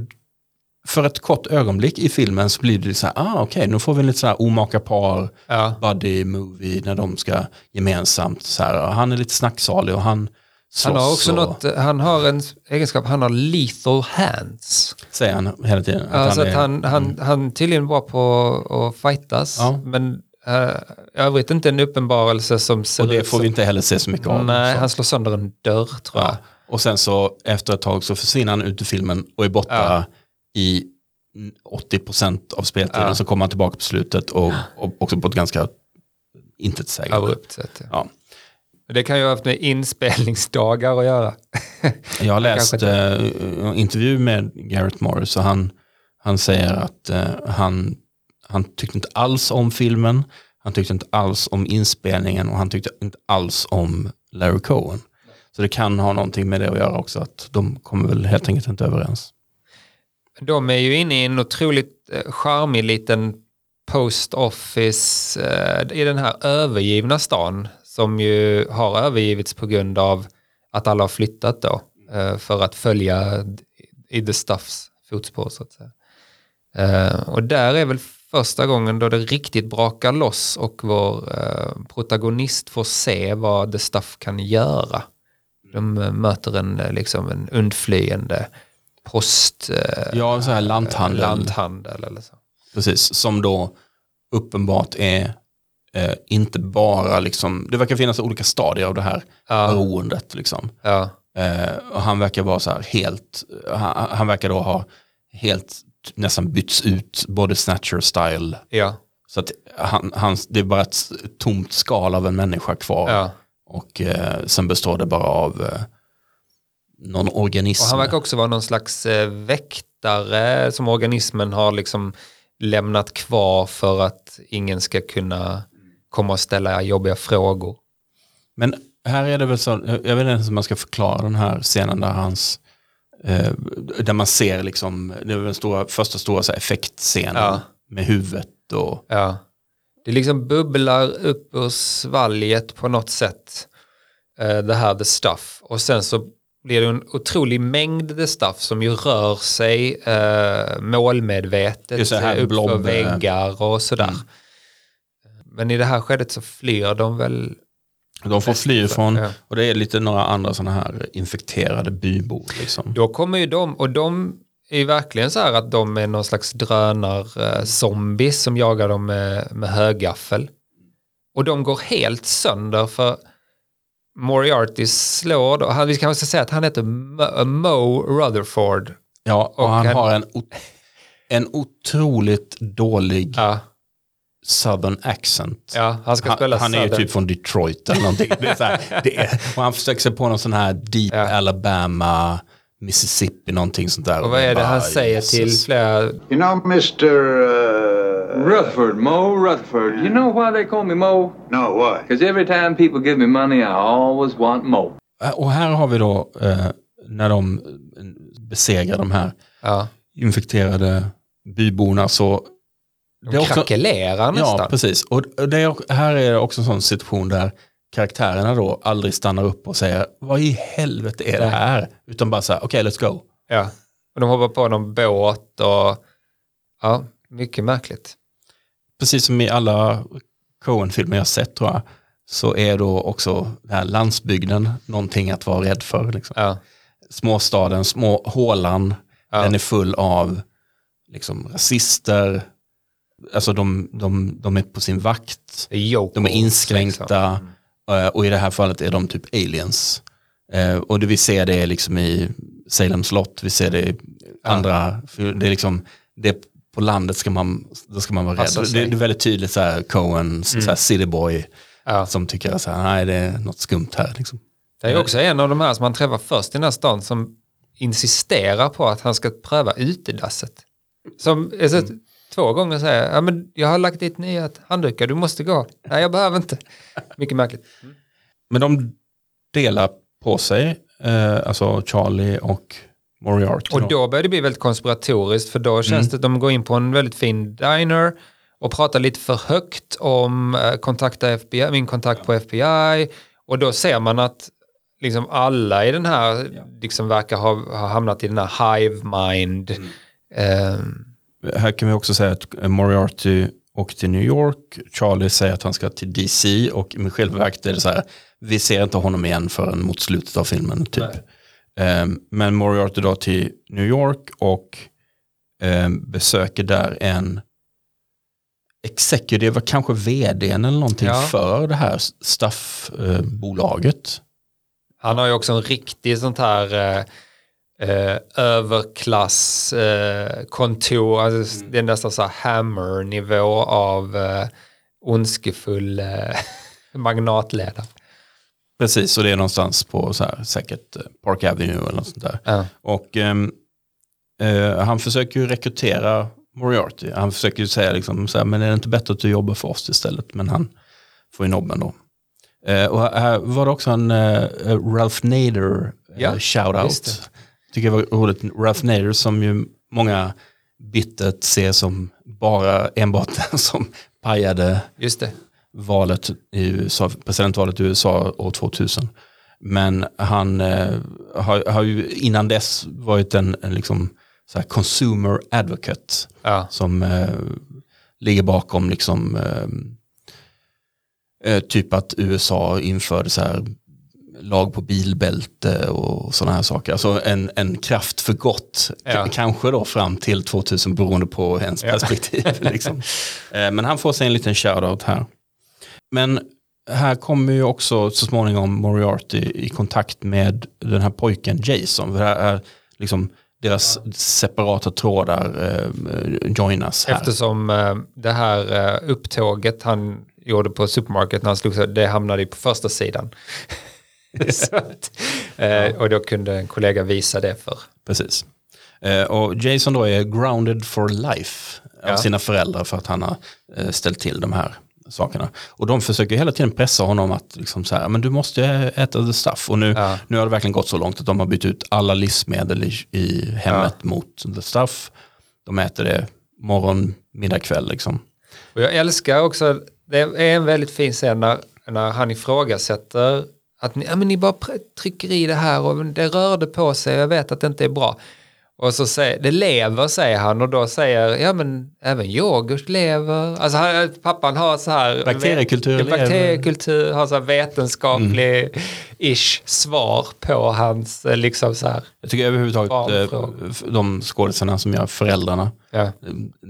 för ett kort ögonblick i filmen så blir det så här, ah okej, nu får vi lite så här omaka par, ja, buddy movie när de ska gemensamt så här, han är lite snacksalig och han Han har också och, något, han har en egenskap, han har lethal hands. säger han hela tiden. Att Alltså han är, han, han, han tydligen var på att fightas, Ja. men uh, jag vet inte en uppenbarelse som ser och det ut får som, vi inte heller se så mycket av. Nej, så. han slår sönder en dörr tror jag. ja. Och sen så efter ett tag så försvinner han ut ur filmen och är borta Ja. i 80% av speltiden. Ja. Så kommer han tillbaka på slutet och, och också på ett ganska intetsägande. Abrupt sätt. Ja. Det kan ju ha haft med inspelningsdagar att göra. Jag har läst eh, en intervju med Garrett Morris och han, han säger att eh, han, han tyckte inte alls om filmen, han tyckte inte alls om inspelningen och han tyckte inte alls om Larry Cohen. Så det kan ha någonting med det att göra också, att de kommer väl helt enkelt inte överens. De är ju inne i en otroligt eh, charmig liten post office eh, i den här övergivna stan som ju har övergivits på grund av att alla har flyttat då eh, för att följa i the stuffs fotspår så att säga. Eh, och där är väl första gången då det riktigt brakar loss och vår eh, protagonist får se vad the stuff kan göra. De eh, möter en, eh, liksom en undflyende post... Eh, Ja, så här lanthandel, lanthandel eller så. precis, som då uppenbart är eh, inte bara liksom, det verkar finnas olika stadier av det här Ja. beroendet liksom. Ja, Eh, och han verkar vara så här helt, han, han verkar då ha helt nästan bytts ut både snatcher style. ja, Så att han, han, det är bara ett tomt skal av en människa kvar. ja. Och eh, sen består det bara av eh, någon organism. Och han verkar också vara någon slags eh, väktare som organismen har liksom lämnat kvar för att ingen ska kunna komma och ställa jobbiga frågor. Men här är det väl så, jag vet inte hur man ska förklara den här scenen där hans, eh, där man ser liksom, det väl den stora, första stora så här, effektscenen Ja. med huvudet och Ja. Det liksom bubblar upp ur svalget på något sätt. eh, det här the stuff. Och sen så blir det en otrolig mängd the stuff som ju rör sig uh, målmedvetet Just det här eh, upp blob, för eh, väggar och sådär. Mm. Men i det här skedet så flyr de väl. De får fly ifrån, Ja. och det är lite några andra sådana här infekterade bybor liksom. Då kommer ju de, och de är ju verkligen så här att de är någon slags drönar-zombies som jagar dem med, med högaffel. Och de går helt sönder för Moriarty slår då, han, vi kan också säga att han heter Mo, Mo Rutherford. Ja, och, Och han han- har en, en otroligt dålig Ja, southern accent. ja han ska Han, spela han är ju typ från Detroit eller någonting. Det är så här, det är, och han försöker sig på någon sån här deep Ja. Alabama, Mississippi, någonting sånt där. Och vad är det han säger Jesus. till flera... You know, Mr. Uh, Rutherford, Mo Rutherford. You know why they call me Mo? no, why? Because every time people give me money, I always want Mo. Och här har vi då eh, när de eh, besegrar de här Ja, infekterade byborna så... de krackelerar nästan. Ja, precis. Och det är, här är också en sån situation där karaktärerna då aldrig stannar upp och säger vad i helvete är det här? Utan bara så här, okej, let's go. Ja. Och de hoppar på någon båt och... Ja, mycket märkligt. Precis som i alla Coen-filmer jag sett tror jag, så är då också den här landsbygden någonting att vara rädd för. Liksom. Ja, Småstaden, små hålan, Ja. den är full av liksom, rasister, alltså de, de, de är på sin vakt, är Yoko, de är inskränkta liksom. eh, och i det här fallet är de typ aliens. Eh, Och det vi ser det liksom i Salem slott, vi ser det i andra, för det är liksom, det på landet ska man, då ska man vara Passa rädd. Det, det är väldigt tydligt så här Coen, så här cityboy, Ja. som tycker så här, nej det är något skumt här. Liksom. Det är också en av de här som man träffar först i den här stan som insisterar på att han ska pröva utedasset. Som alltså, två gånger säger, ja men jag har lagt dit nya handdukar, du måste gå. Nej, jag behöver inte. Mycket märkligt. Men de delar på sig, eh, alltså Charlie och Moriarty. Och då börjar det bli väldigt konspiratoriskt för då känns det att de går in på en väldigt fin diner och pratar lite för högt om eh, kontakta FBI, min kontakt på FBI och då ser man att liksom alla i den här liksom verkar ha, ha hamnat i den här hive mind. Ehm, Här kan vi också säga att Moriarty åker till New York, Charlie säger att han ska till DC och i själva verket är det så här, vi ser inte honom igen förrän mot slutet av filmen typ. Ehm, men Moriarty då till New York och ehm, besöker där en executive, kanske vdn eller någonting Ja. för det här staffbolaget. han har ju också en riktig sånt här eh, eh, överklass eh, kontor, alltså, det är nästan så här hammer-nivå av eh, ondskefull eh, magnatledare. Precis, och det är någonstans på så här, säkert eh, Park Avenue eller något sånt där. Ja. Och ehm, eh, han försöker ju rekrytera Moriarty. Han försöker ju säga liksom, så här, men är det inte bättre att du jobbar för oss istället? Men han får ju nobben då. Eh, och här var det också en eh, Ralph Nader eh, Ja, shoutout. Tycker jag var roligt. Ralph Nader som ju många bittert ser som bara enbart den som pajade Just det. valet i USA, presidentvalet i USA år 2000. Men han eh, har, har ju innan dess varit en, en liksom, så här consumer advocate Ja. som eh, ligger bakom liksom, eh, eh, typ att USA införde så här lag på bilbälte och sådana här saker. Alltså en, en kraft för gott, Ja. Kanske då fram till 2000 beroende på ens perspektiv. liksom. eh, men han får sig en liten shoutout här. Men här kommer ju också så småningom Moriarty i kontakt med den här pojken Jason. För här är liksom deras separata trådar eh, joinas här. Eftersom eh, det här eh, upptåget han gjorde på supermarket när han slog sig, det hamnade ju på första sidan. Att, eh, och då kunde en kollega visa det för. Precis. Eh, och Jason då är grounded for life av Ja. sina föräldrar för att han har eh, ställt till de här sakerna. Och de försöker hela tiden pressa honom att liksom så här, men du måste äta the stuff. Och nu, Ja. nu har det verkligen gått så långt att de har bytt ut alla livsmedel i, i hemmet mot the stuff. De äter det morgon, middag, kväll liksom. Och jag älskar också, det är en väldigt fin scen när, när han ifrågasätter att ni, ja, men ni bara trycker i det här och det rörde på sig, jag vet att det inte är bra. Och så säger, det lever säger han och då säger, ja men även yoghurt lever. Alltså han, pappan har så här Bakteriekultur bakteriekultur har så här vetenskaplig ish svar på hans eh, liksom så här. Jag tycker överhuvudtaget Barnfrågor. eh, de skådespelarna som gör föräldrarna, Ja,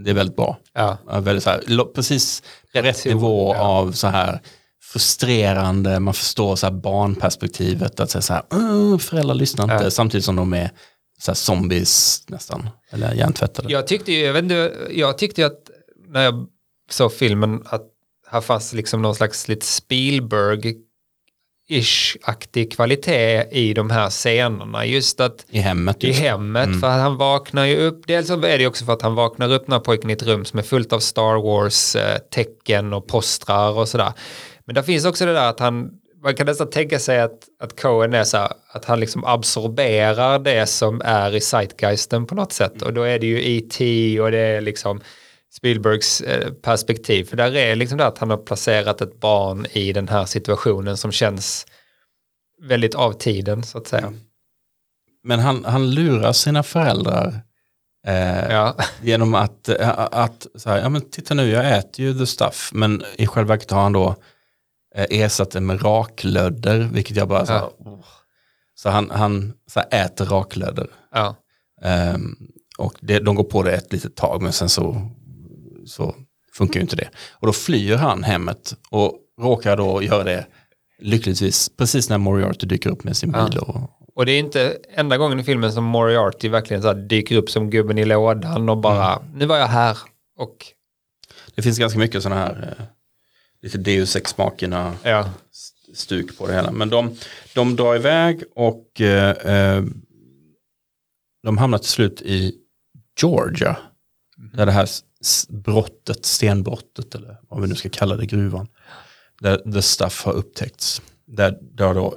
det är väldigt bra. ja, väldigt så här, precis rätt, ton, nivå ja. av så här frustrerande, man förstår så här barnperspektivet, att säga så här, "Åh, föräldrar lyssnar inte, Ja. samtidigt som de är så här zombies nästan, eller hjärntvättade. Jag tyckte ju, jag vet inte, jag tyckte ju att när jag såg filmen att här fanns liksom någon slags lite Spielberg-ish-aktig kvalitet i de här scenerna. Just att I hemmet. i hemmet, för att han vaknar ju upp, dels är det också för att han vaknar upp när pojken i ett rum som är fullt av Star Wars-tecken och postrar och sådär. Men där finns också det där att han, man kan nästan tänka sig att, att Cohen är så här, att han liksom absorberar det som är i zeitgeisten på något sätt. Och då är det ju E.T. och det är liksom Spielbergs eh, perspektiv. För där är liksom det att han har placerat ett barn i den här situationen som känns väldigt av tiden så att säga. Men han, han lurar sina föräldrar eh, Ja. genom att, eh, att så här, ja men titta nu, jag äter ju the stuff, men i själva verket har han då eh, ersatt det med raklödder, vilket jag bara så, här, Ja. Så han, han så här, äter raklödder. Ja. Ehm, och det, de går på det ett litet tag, men sen så, så funkar ju inte det. Och då flyr han hemmet och råkar då göra det lyckligtvis precis när Moriarty dyker upp med sin Ja. bil. Och, Och det är inte enda gången i filmen som Moriarty verkligen så dyker upp som gubben i lådan och bara, nu var jag här. Och Det finns ganska mycket sådana här eh, lite Deus ex machina ja, stuk på det hela. Men de, de drar iväg och eh, eh, de hamnar till slut i Georgia. Där det här brottet, stenbrottet eller vad vi nu ska kalla det, gruvan. Där the stuff har upptäckts. Där det har då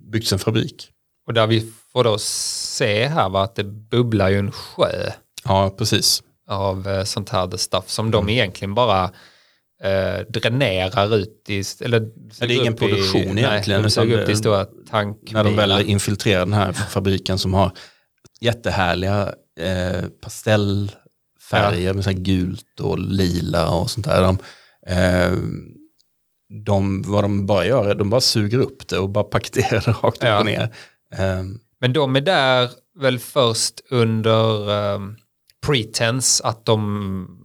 byggts en fabrik. och där vi får då se här va, att det bubblar ju en sjö Ja, precis. av eh, sånt här the stuff som de egentligen bara eh, dränerar ut i, eller Ja, det är ingen upp i- produktion nej, egentligen, de utan upp i stora När tankbilar. de väl infiltrerar den här fabriken som har jättehärliga eh, pastellfärger med så här gult och lila och sånt där. De, eh, de, vad de bara gör är de bara suger upp det och bara paketerar det rakt upp Ja. och ner. Eh, Men de är där väl först under um, pretense att de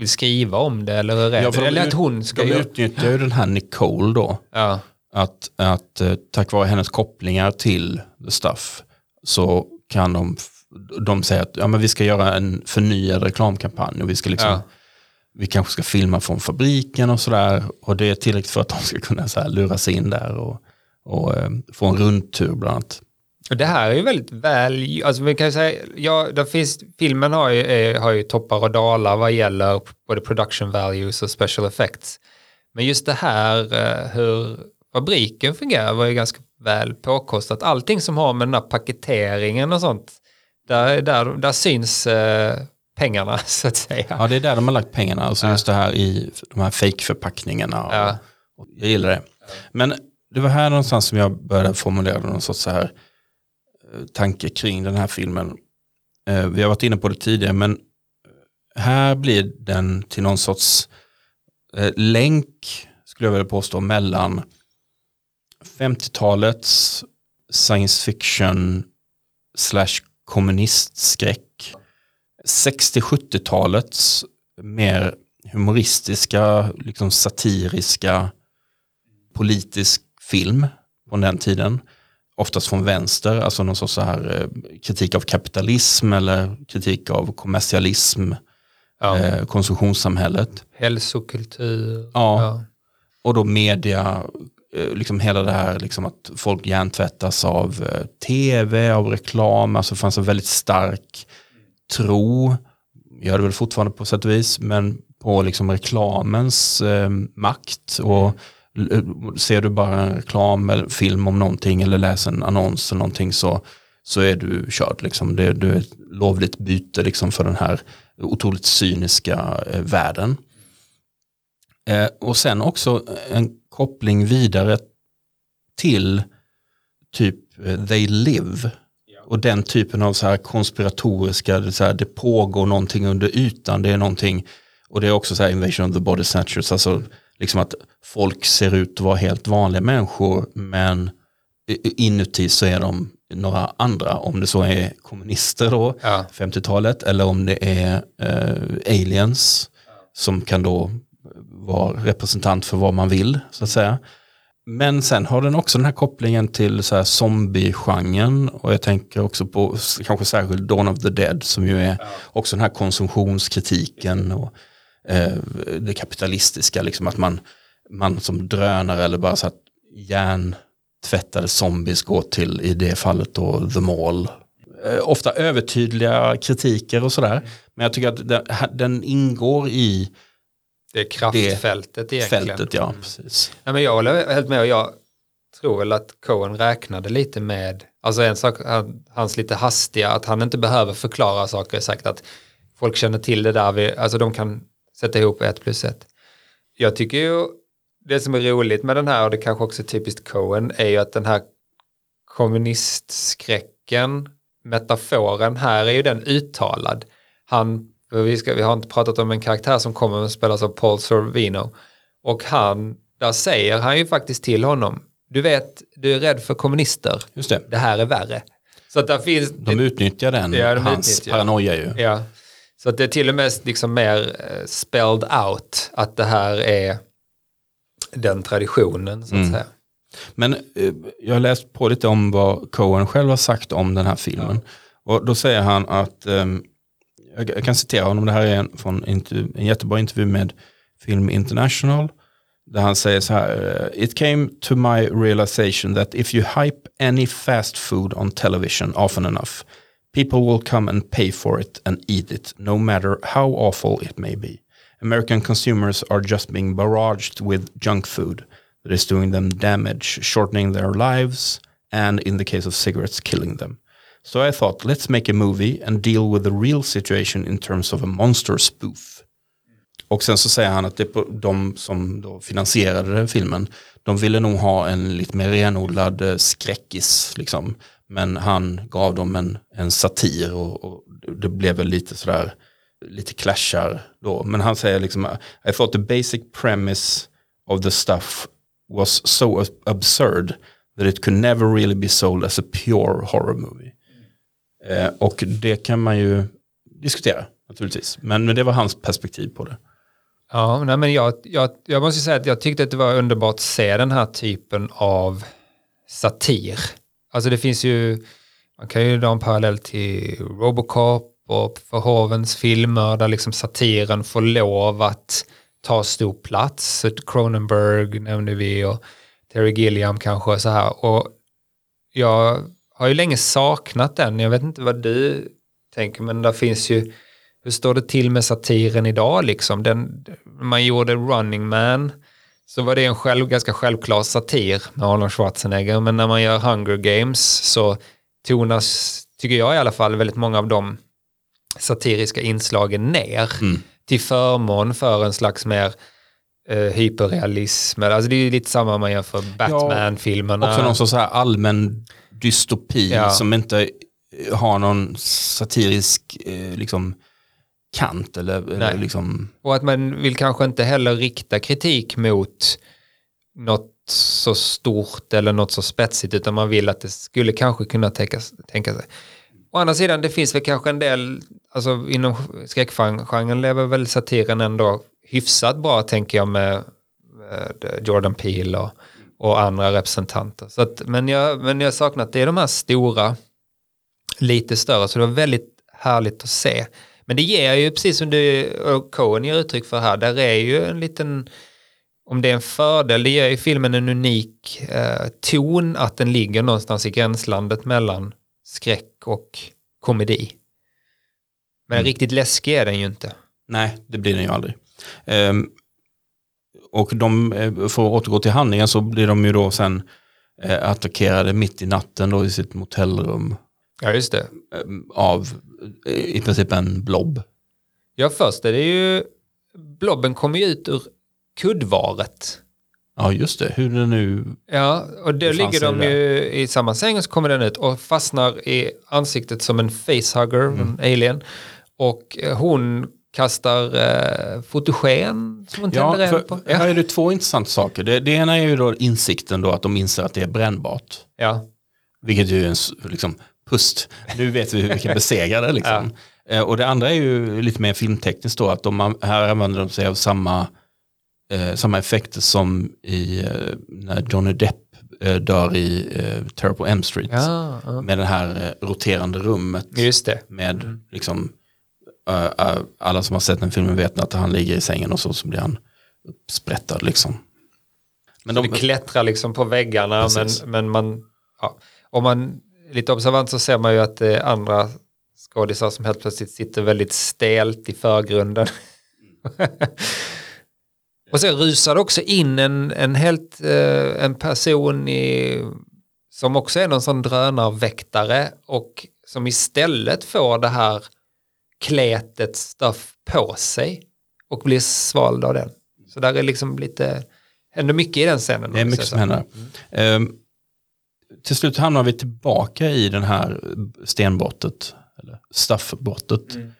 vill skriva om det eller hur är ja, det? de Eller att hon ska de göra... utnyttjar ju den här Nicole då. Ja, Att, att eh, tack vare hennes kopplingar till The Stuff så kan de, de säga att ja, men vi ska göra en förnyad reklamkampanj och vi ska liksom Ja. vi kanske ska filma från fabriken och sådär. Och det är tillräckligt för att de ska kunna så här lura sig in där och, och eh, få en rundtur bland annat. Och det här är ju väldigt väl, alltså vi kan ju säga, ja, där finns, filmen har ju, är, har ju toppar och dalar vad gäller både production values och special effects. Men just det här eh, hur fabriken fungerar var ju ganska väl påkostat. Allting som har med den här paketeringen och sånt, där, där, där syns eh, pengarna så att säga. Ja, det är där de har lagt pengarna. Alltså Ja. just det här i de här fake-förpackningarna. och- Ja. Och jag gillar det. Men det var här någonstans som jag började formulera någon sorts så här tanke kring den här filmen. Eh, vi har varit inne på det tidigare, men här blir den till någon sorts eh, länk, skulle jag vilja påstå, mellan 50-talets science fiction slash kommunistskräck, 60-70-talets mer humoristiska, liksom satiriska politisk film från den tiden. Oftast från vänster, alltså någon sorts så här eh, kritik av kapitalism eller kritik av kommersialism, Ja. eh, konsumtionssamhället. Hälsokultur. Ja. Och då media, eh, liksom hela det här liksom att folk hjärntvättas av eh, tv, av reklam, alltså det fanns en väldigt stark tro, gör det väl fortfarande på sätt och vis, men på liksom reklamens eh, makt. Och l- ser du bara en reklam eller film om någonting eller läser en annons eller någonting så, så är du körd. Liksom. Det, du är ett lovligt byte liksom, för den här otroligt cyniska eh, världen. Eh, och sen också en koppling vidare till typ eh, They Live. Och den typen av så här konspiratoriska, det, så här, det pågår någonting under ytan, det är någonting, och det är också så här Invasion of the Body Snatchers, alltså liksom att folk ser ut att vara helt vanliga människor, men inuti så är de några andra, om det så är kommunister då, Ja. 50-talet, eller om det är eh, aliens som kan då vara representant för vad man vill, så att säga. Men sen har den också den här kopplingen till så här zombie-genren och jag tänker också på kanske särskilt Dawn of the Dead som ju är också den här konsumtionskritiken och eh, det kapitalistiska, liksom att man, man som drönare eller bara så att hjärntvättade zombies går till, i det fallet då, The Mall. Eh, ofta övertydliga kritiker och sådär. Men jag tycker att den, den ingår i Det kraftfältet egentligen. fältet, ja. Precis. Ja, men jag håller helt med och jag tror väl att Cohen räknade lite med, alltså en sak, han- hans lite hastiga, att han inte behöver förklara saker, sagt att folk känner till det där, vi, alltså de kan sätta ihop ett plus ett. Jag tycker ju, det som är roligt med den här, och det kanske också är typiskt Cohen, är ju att den här kommunistskräcken, metaforen här är ju den uttalad. Han, vi, ska, vi har inte pratat om en karaktär som kommer och spelas av Paul Sorvino. Och han, där säger han ju faktiskt till honom, du vet, du är rädd för kommunister, Just det. det här är värre. Så att där finns, De utnyttjar den, Ja, de hans utnyttjar. paranoia ju. Ja, så att det är till och med liksom mer eh, spelled out att det här är den traditionen så att Mm. säga. Men eh, jag har läst på lite om vad Cohen själv har sagt om den här filmen. Och då säger han att, ehm, jag, jag kan citera honom, det här är en, från intervju, en jättebra intervju med Film International. Där han säger så här, It came to my realization that if you hype any fast food on television often enough, people will come and pay for it and eat it, no matter how awful it may be. American consumers are just being barraged with junk food that is doing them damage, shortening their lives, and in the case of cigarettes, killing them. So I thought, let's make a movie and deal with the real situation in terms of a monster spoof. Och sen så säger han att det på, de som då finansierade den filmen, de ville nog ha en lite mer renodlad eh, skräckis, liksom. Men han gav dem en, en satir och, och det blev väl lite sådär, lite clashar då. Men han säger liksom, I thought the basic premise of the stuff was so absurd that it could never really be sold as a pure horror movie. Eh, och det kan man ju diskutera naturligtvis. Men, men det var hans perspektiv på det. Ja, nej, men jag, jag, jag måste säga att jag tyckte att det var underbart att se den här typen av satir. Alltså det finns ju, man kan ju dra en parallell till Robocop och Verhovens filmer där liksom satiren får lov att ta stor plats. Cronenberg nämnde vi och Terry Gilliam kanske så här. Och jag har ju länge saknat den. Jag vet inte vad du tänker, men där finns ju hur står det till med satiren idag liksom? Den, man gjorde Running Man så var det en själv, ganska självklar satir med Arnold Schwarzenegger. Men när man gör Hunger Games så tonas, tycker jag i alla fall, väldigt många av de satiriska inslagen ner till förmån för en slags mer eh, hyperrealism. Alltså det är lite samma man gör för Batman-filmerna. Också någon sorts allmän dystopi Ja. som inte har någon satirisk eh, liksom, kant eller, eller liksom, Och att man vill kanske inte heller rikta kritik mot något så stort eller något så spetsigt utan man vill att det skulle kanske kunna tänka, tänka sig. Å andra sidan, det finns väl kanske en del, alltså inom skräckgenren lever väl satiren ändå hyfsat bra tänker jag med, med Jordan Peele och, och andra representanter. Så att, men, jag, men jag saknar att det är de här stora, lite större, så det var väldigt härligt att se. Men det ger ju, precis som du och Cohen ger uttryck för här, där är ju en liten, om det är en fördel, det ger ju filmen en unik eh, ton att den ligger någonstans i gränslandet mellan skräck och komedi. Men riktigt läskig är den ju inte. nej det blir den ju aldrig. Ehm, och de, eh, för att återgå till handlingen så blir de ju då sen eh, attackerade mitt i natten då i sitt motellrum Ja, just det. eh, av eh, i princip en blob. Ja, först är det ju, blobben kommer ju ut ur kuddvaret. Ja just det, hur det nu, Ja, och då ligger de ju i samma säng och så kommer den ut och fastnar i ansiktet som en facehugger, en alien. Och eh, hon kastar eh, fotogen som hon ja, tänder eld på. här Ja. är det två intressanta saker. Det, det ena är ju då insikten då att de inser att det är brännbart. ja. Vilket ju är en liksom, pust. Nu vet vi hur vi kan besegra det. Liksom. Eh, Och det andra är ju lite mer filmtekniskt då, att de, här använder de sig av samma eh, samma effekter som i eh, när Johnny Depp eh, dör i eh, Terror på M Street. Ja, ja. Med det här eh, roterande rummet. Just det. Med liksom, eh, alla som har sett den filmen vet att han ligger i sängen och så, så blir han uppsprättad liksom. Men Det klättrar liksom på väggarna Precis. men, men man, ja. om man lite observant så ser man ju att det är andra skådisar som helt plötsligt sitter väldigt stelt i förgrunden. och sen rusar det också in en, en helt eh, en person i, som också är någon sån drönarväktare och som istället får det här kletet stuff på sig och blir svald av den. Så där är liksom lite, händer mycket i den scenen. Det är mycket som säger så. händer. Till slut hamnar vi tillbaka i den här stenbrottet, eller staffbrottet. Mm.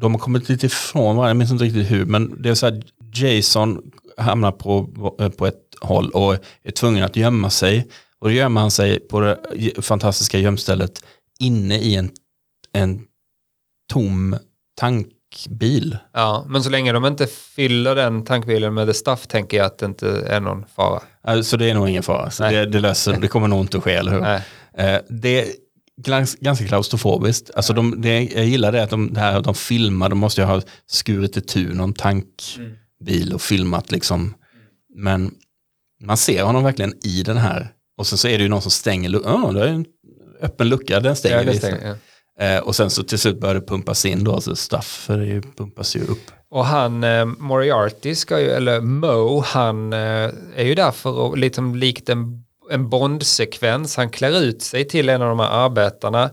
De har kommit lite ifrån varandra, jag minns inte riktigt hur, men det är så här, Jason hamnar på, på ett håll och är tvungen att gömma sig. Och då gömmer han sig på det fantastiska gömstället inne i en, en tom tankbil. Ja, men så länge de inte fyller den tankbilen med the stuff tänker jag att det inte är någon fara. Alltså det är nog ingen fara, så det, det, löser, det kommer nog inte att ske, eller hur? Eh, det ganska klaustrofobiskt. Alltså de, det, jag gillar det att de, det här, de filmar, de måste ju ha skurit itu någon tankbil och filmat liksom. Men man ser honom verkligen i den här. Och sen så är det ju någon som stänger luckan. Oh, det är en öppen lucka, den stänger Ja, det vi. stänger, ja. Eh, och sen så till slut börjar det pumpas in då, alltså stuff, för det ju- pumpas ju upp. Och han, eh, Moriarty, ska ju, eller Mo, han eh, är ju där för att, liksom likt en, en Bond-sekvens, han klär ut sig till en av de här arbetarna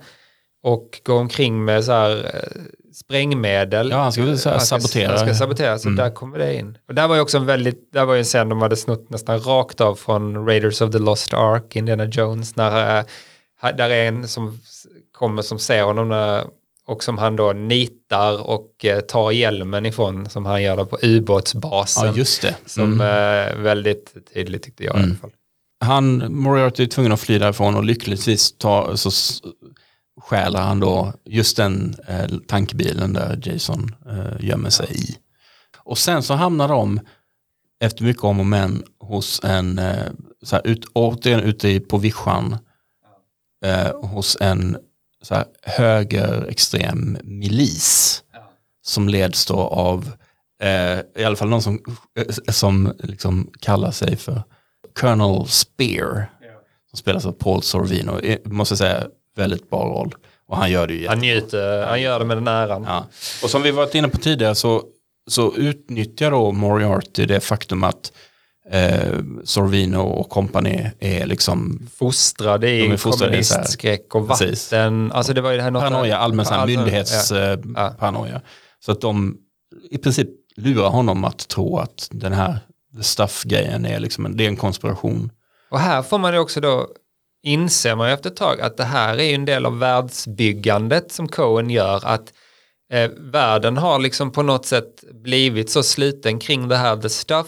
och går omkring med så här eh, sprängmedel. Ja, han ska väl Han ska- sabotera. Han ska sabotera, så Mm. där kommer det in. Och där var ju också en väldigt, där var ju en scen de hade snott nästan rakt av från Raiders of the Lost Ark, Indiana Jones, när eh, där är en som kommer som ser honom när, och som han då nitar och eh, tar hjälmen ifrån, som han gör på ubåtsbasen. Ja, just det. Som Mm. eh, väldigt tydligt tyckte jag i alla fall. han, Moriarty är tvungen att fly därifrån och lyckligtvis tar, så s- stjäler han då just den eh, tankbilen där Jason eh, gömmer sig i. Och sen så hamnar de efter mycket om och men hos en, eh, så här, ut, återigen ute på vischan, eh, hos en så här, högerextrem milis som leds då av eh, i alla fall någon som, eh, som liksom kallar sig för Colonel Spear. Som spelas av Paul Sorvino. Måste säga väldigt bra roll. Och han gör det ju Han njuter, han gör det med den äran. Ja. Och som vi varit inne på tidigare så, så utnyttjar då Moriarty det faktum att eh, Sorvino och company är liksom Fostrade i kommunistskräck och Precis. vatten. Alltså det var ju det här något- paranoia, allmän så här Allmän- myndighets ja. eh. Så att de i princip lurar honom att tro att den här the stuff-grejen är liksom en, det är en konspiration. Och här får man ju också då inser man ju efter ett tag att det här är en del av världsbyggandet som Cohen gör att eh, världen har liksom på något sätt blivit så sluten kring det här the stuff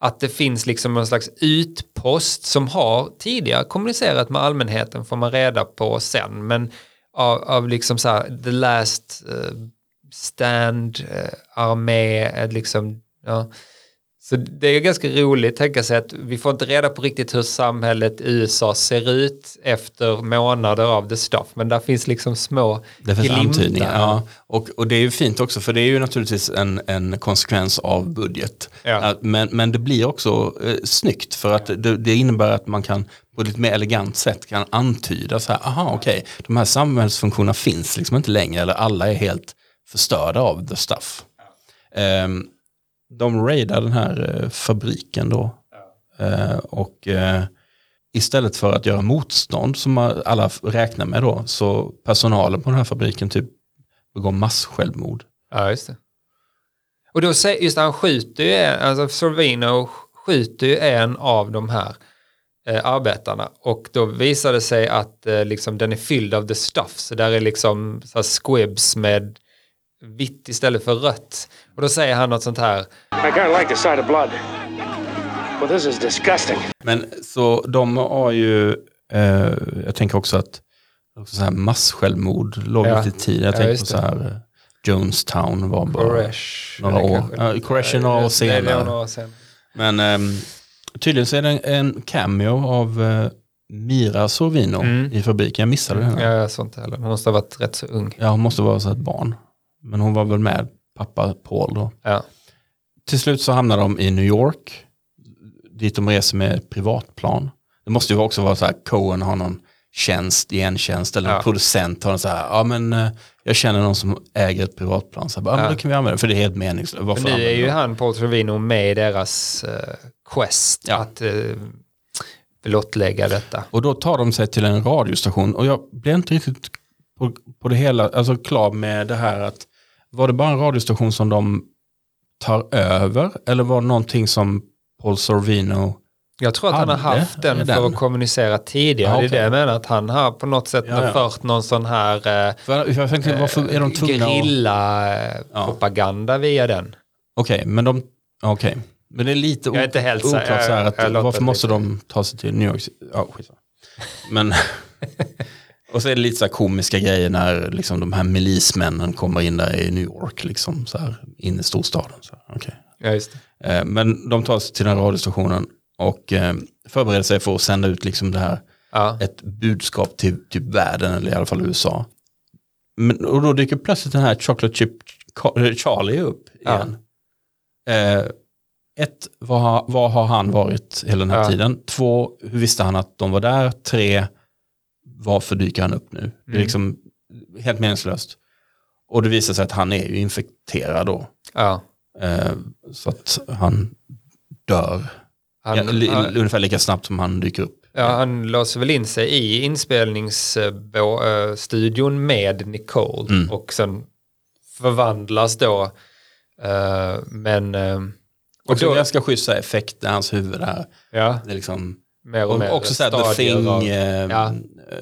att det finns liksom en slags utpost som har tidigare kommunicerat med allmänheten får man reda på sen. Men av, av liksom så här the last eh, stand eh, armé eh, liksom ja så det är ganska roligt att tänka sig att vi får inte reda på riktigt hur samhället i USA ser ut efter månader av the stuff. Men där finns liksom små Det finns glimtar. antydningar. Ja. Och, och det är ju fint också för det är ju naturligtvis en, en konsekvens av budget. Ja. Men, men det blir också eh, snyggt för att det, det innebär att man kan på ett lite mer elegant sätt kan antyda så här, aha okej, de här samhällsfunktionerna finns liksom inte längre eller alla är helt förstörda av the stuff. Ehm, de raidar den här eh, fabriken då. Eh, och eh, istället för att göra motstånd som alla räknar med då, så personalen på den här fabriken typ begår mass-självmord. Ja, just det. Och då säger, just han skjuter ju, en- alltså Sorvino skjuter ju en av de här eh, arbetarna och då visar det sig att eh, liksom, den är fylld av the stuff så där är liksom så här, squibs med vitt istället för rött. Och då säger han något sånt här, I kind of like the sight of blood. Well, this is disgusting. Men så de har ju, eh, jag tänker också att också så här mass-självmord låg Ja. lite i tid. Jag Ja, tänker på så här eh, Jonestown var bara Koresh. några år. Ja, Koresh är några år senare. Men ehm, tydligen så är det en, en cameo av eh, Mira Sorvino Mm. i fabriken. Jag missade den. Ja, jag såg inte heller. Hon måste ha varit rätt så ung. Ja, hon måste vara så ett barn. Men hon var väl med pappa Paul då. Ja. Till slut så hamnar de i New York. Dit de reser med privatplan. Det måste ju också vara så här, Cohen har någon tjänst, gentjänst eller en Ja. producent har en så här, ja men eh, jag känner någon som äger ett privatplan. Så här, bara, ja. men Ja. då kan vi använda det, för det är helt meningslöst. Varför Men nu är ju han, Paul Trevino, med i deras eh, quest Ja. att uh, blottlägga detta. Och då tar de sig till en radiostation och jag blev inte riktigt på, på det hela, alltså klar med det här att var det bara en radiostation som de tar över eller var det någonting som Paul Sorvino Jag tror att han har Hade haft den, den? för att kommunicera tidigare. Ja, Det är det jag menar, att han har på något sätt Ja, ja. fört någon sån här eh, För jag tänkte, varför är de tvungna att... gerilla-propaganda via den. Okej, men de... Okej. Men det är lite Jag är inte helt oklart så här att varför måste lite- de ta sig till New York? Ja, skitsamma. Men... och så är det lite så komiska grejer när liksom de här milismännen kommer in där i New York, liksom så här in i storstaden. Så, här, okej. Ja, just det. Eh, Men de tar sig till den här radiostationen och eh, förbereder sig för att sända ut liksom det här, Ja. ett budskap till typ världen eller i alla fall USA. Men, och då dyker plötsligt den här Chocolate Chip Ca- Charlie upp Ja. igen. Eh, ett, vad har, vad har han varit hela den här Ja. tiden? Två, hur visste han att de var där? Tre, varför dyker han upp nu? Det är Mm. liksom helt meningslöst. Och det visar sig att han är ju infekterad då. Ja. Eh, så att han dör Han, ja, li, han, ungefär lika snabbt som han dyker upp. ja, han låser väl in sig i inspelningsstudion med Nicole Mm. och sen förvandlas då. eh, men... eh, och Och då, ganska schyssta effekter i hans huvud där. ja, Det är liksom, mer och, och mer också så här The stadier Thing av- eh, ja. eh,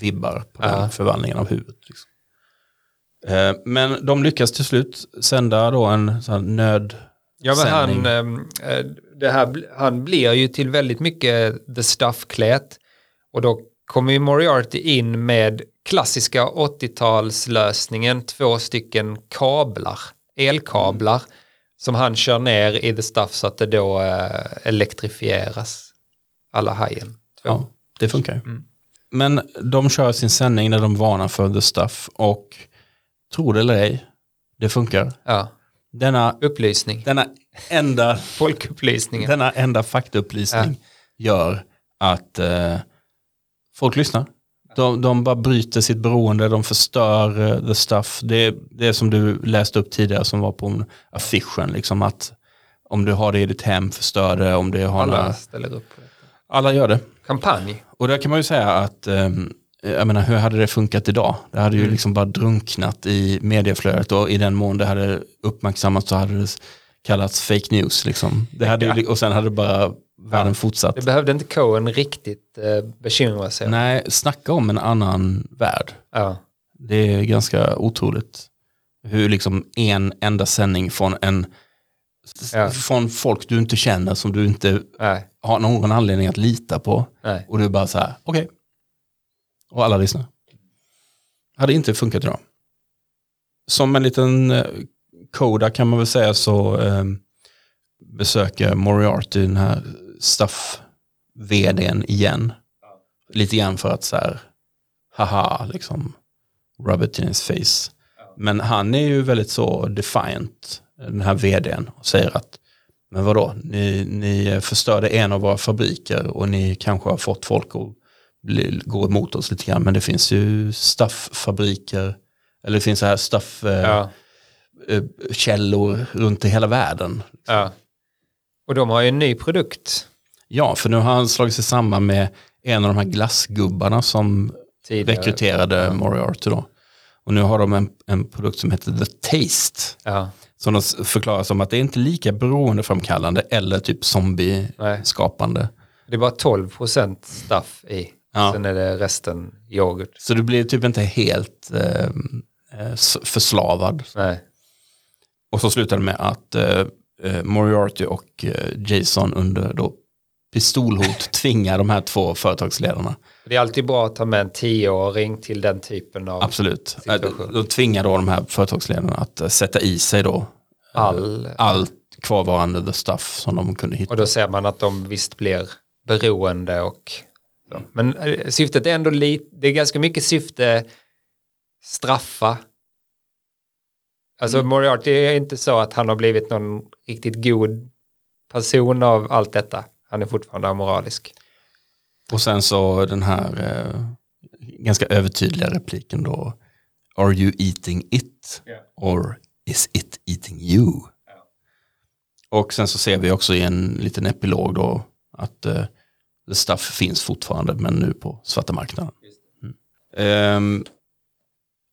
vibbar på Ja. den förvandlingen av huvudet. Liksom. Eh, men de lyckas till slut sända då en sån nöd... Ja, men han, det här, han blir ju till väldigt mycket the stuff-klätt. Och då kommer ju Moriarty in med klassiska 80-talslösningen, två stycken kablar, elkablar, som han kör ner i the stuff så att det då elektrifieras. Alla hajen. Ja, det funkar ju. Mm. Men de kör sin sändning där de varnar för the stuff och tro det eller ej, det funkar. Ja. Denna, Upplysning. denna enda Folkupplysningen. Denna enda faktaupplysning gör att eh, folk lyssnar. De, de bara bryter sitt beroende, de förstör eh, the stuff. Det, det är som du läste upp tidigare som var på en affischen, liksom att om du har det i ditt hem, förstör det. Om det har Alla ställer upp. Alla gör det. Kampanj. Och där kan man ju säga att, ehm, jag menar hur hade det funkat idag? Det hade ju Mm. liksom bara drunknat i medieflödet och i den mån det hade uppmärksammats så hade det kallats fake news. Liksom. Det hade ju, och sen hade bara världen fortsatt. Det behövde inte Cohen riktigt eh, bekymra sig. Nej, snacka om en annan värld. Ja. Det är ganska otroligt. Hur liksom en enda sändning från en Ja. från folk du inte känner som du inte Nej. har någon anledning att lita på. Nej. Och du bara så här, okej. Och alla lyssnar. Hade inte funkat idag. Som en liten eh, coda kan man väl säga så eh, besöker Moriarty den här Stuff-vdn igen. Lite grann för att så här, haha, liksom, rub it in his face. Men han är ju väldigt så defiant, den här vdn, och säger att men vadå, ni, ni förstörde en av våra fabriker och ni kanske har fått folk att bli, gå emot oss lite grann. Men det finns ju stafffabriker, eller det finns så här staffkällor Ja. eh, runt i hela världen. ja. Och de har ju en ny produkt Ja, för nu har han slagit sig samman med en av de här glassgubbarna som tidigare. rekryterade Moriarty då. Och nu har de en, en produkt som heter The Taste. Ja. Som de förklarar som att det är inte lika beroendeframkallande eller typ Nej. zombie-skapande. Det är bara 12% stuff i. Ja. Sen är det resten yoghurt. Så du blir typ inte helt eh, eh, förslavad. Nej. Och så slutar det med att eh, eh, Moriarty och eh, Jason under då pistolhot tvingar de här två företagsledarna Det är alltid bra att ta med en tioåring till den typen av Absolut. Situation. Då tvingar då de här företagsledarna att eh, sätta i sig då eh, all. allt kvarvarande stuff som de kunde hitta. Och då ser man att de visst blir beroende och så. Men syftet är ändå lite, det är ganska mycket syfte straffa. Alltså Moriarty är inte så att han har blivit någon riktigt god person av allt detta. Han är fortfarande amoralisk. Och sen så den här eh, ganska övertydliga repliken då. Are you eating it? Or is it eating you? Och sen så ser vi också i en liten epilog då att eh, the stuff finns fortfarande men nu på svarta marknaden. Mm. Ehm,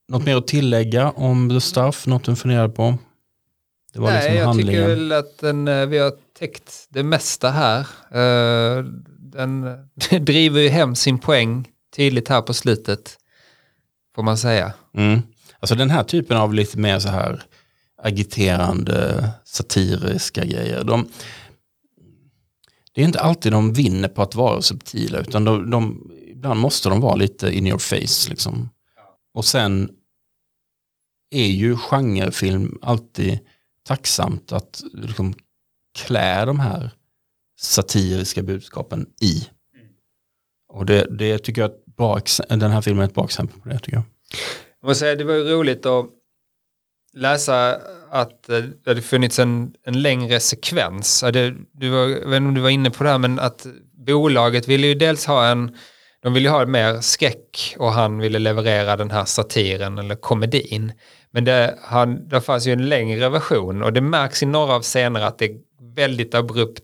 något mer att tillägga om the stuff? Något du funderar på? Det var Nej, liksom jag handlingen. tycker väl att den, eh, vi har täckt det mesta här. Eh, Den driver ju hem sin poäng tydligt här på slutet. Får man säga. Mm. Alltså den här typen av lite mer så här agiterande satiriska grejer. De, det är inte alltid de vinner på att vara subtila utan de, de, ibland måste de vara lite in your face. Liksom. Och sen är ju genrefilm alltid tacksamt att liksom, klä de här satiriska budskapen i. Och det, det tycker jag är ett bra, den här filmen är ett bra exempel på det tycker jag. Jag måste säga, det var ju roligt att läsa att eh, det hade funnits en, en längre sekvens. Det, du var, jag vet inte om du var inne på det här, men att bolaget ville ju dels ha en, de ville ha mer skräck och han ville leverera den här satiren eller komedin. Men det, han, det fanns ju en längre version och det märks i några av scenerna att det är väldigt abrupt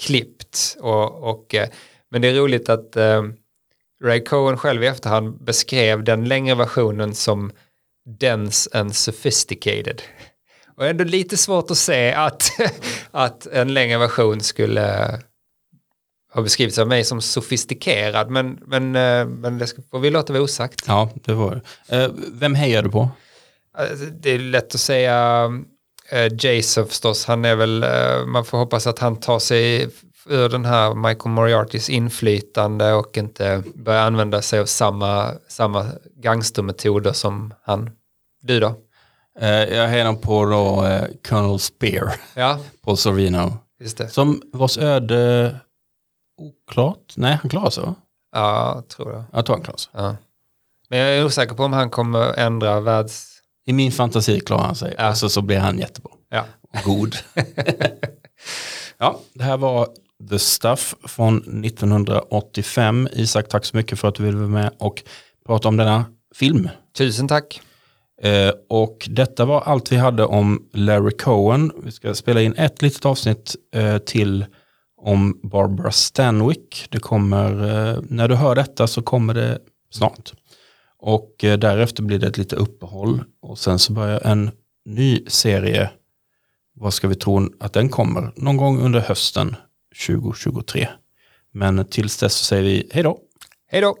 klippt. Och, och, eh, men det är roligt att eh, Ray Cohen själv i efterhand beskrev den längre versionen som dense and sophisticated. Och ändå lite svårt att se att, att en längre version skulle ha beskrivits av mig som sofistikerad, men, men, eh, men det får vi låta vara osagt. Ja, det var det. Vem hejar du på? Alltså, Det är lätt att säga Jason förstås, han är väl, eh, man får hoppas att han tar sig ur den här Michael Moriartys inflytande och inte börjar använda sig av samma, samma gangstermetoder som han. Du då? Eh, jag hejar på då, eh, Colonel Spear, Ja, Paul Sorvino. Som vars öde oklart? Nej, han klarar sig? Ja, jag tror det. Jag tror han klarar sig. Ja. Men jag är osäker på om han kommer ändra världs... I min fantasi klarar han sig. Ja. Och så, så blir han jättebra. Ja. God. ja, det här var The Stuff från 1985. Isak, tack så mycket för att du ville vara med och prata om denna film. Tusen tack. Eh, och detta var allt vi hade om Larry Cohen. Vi ska spela in ett litet avsnitt eh, till om Barbara Stanwyck. Det kommer, eh, när du hör detta så kommer det snart. Och eh, därefter blir det ett litet uppehåll och sen så börjar en ny serie. Vad ska vi tro att den kommer? Någon gång under hösten 2023. Men tills dess så säger vi hej då. Hej då.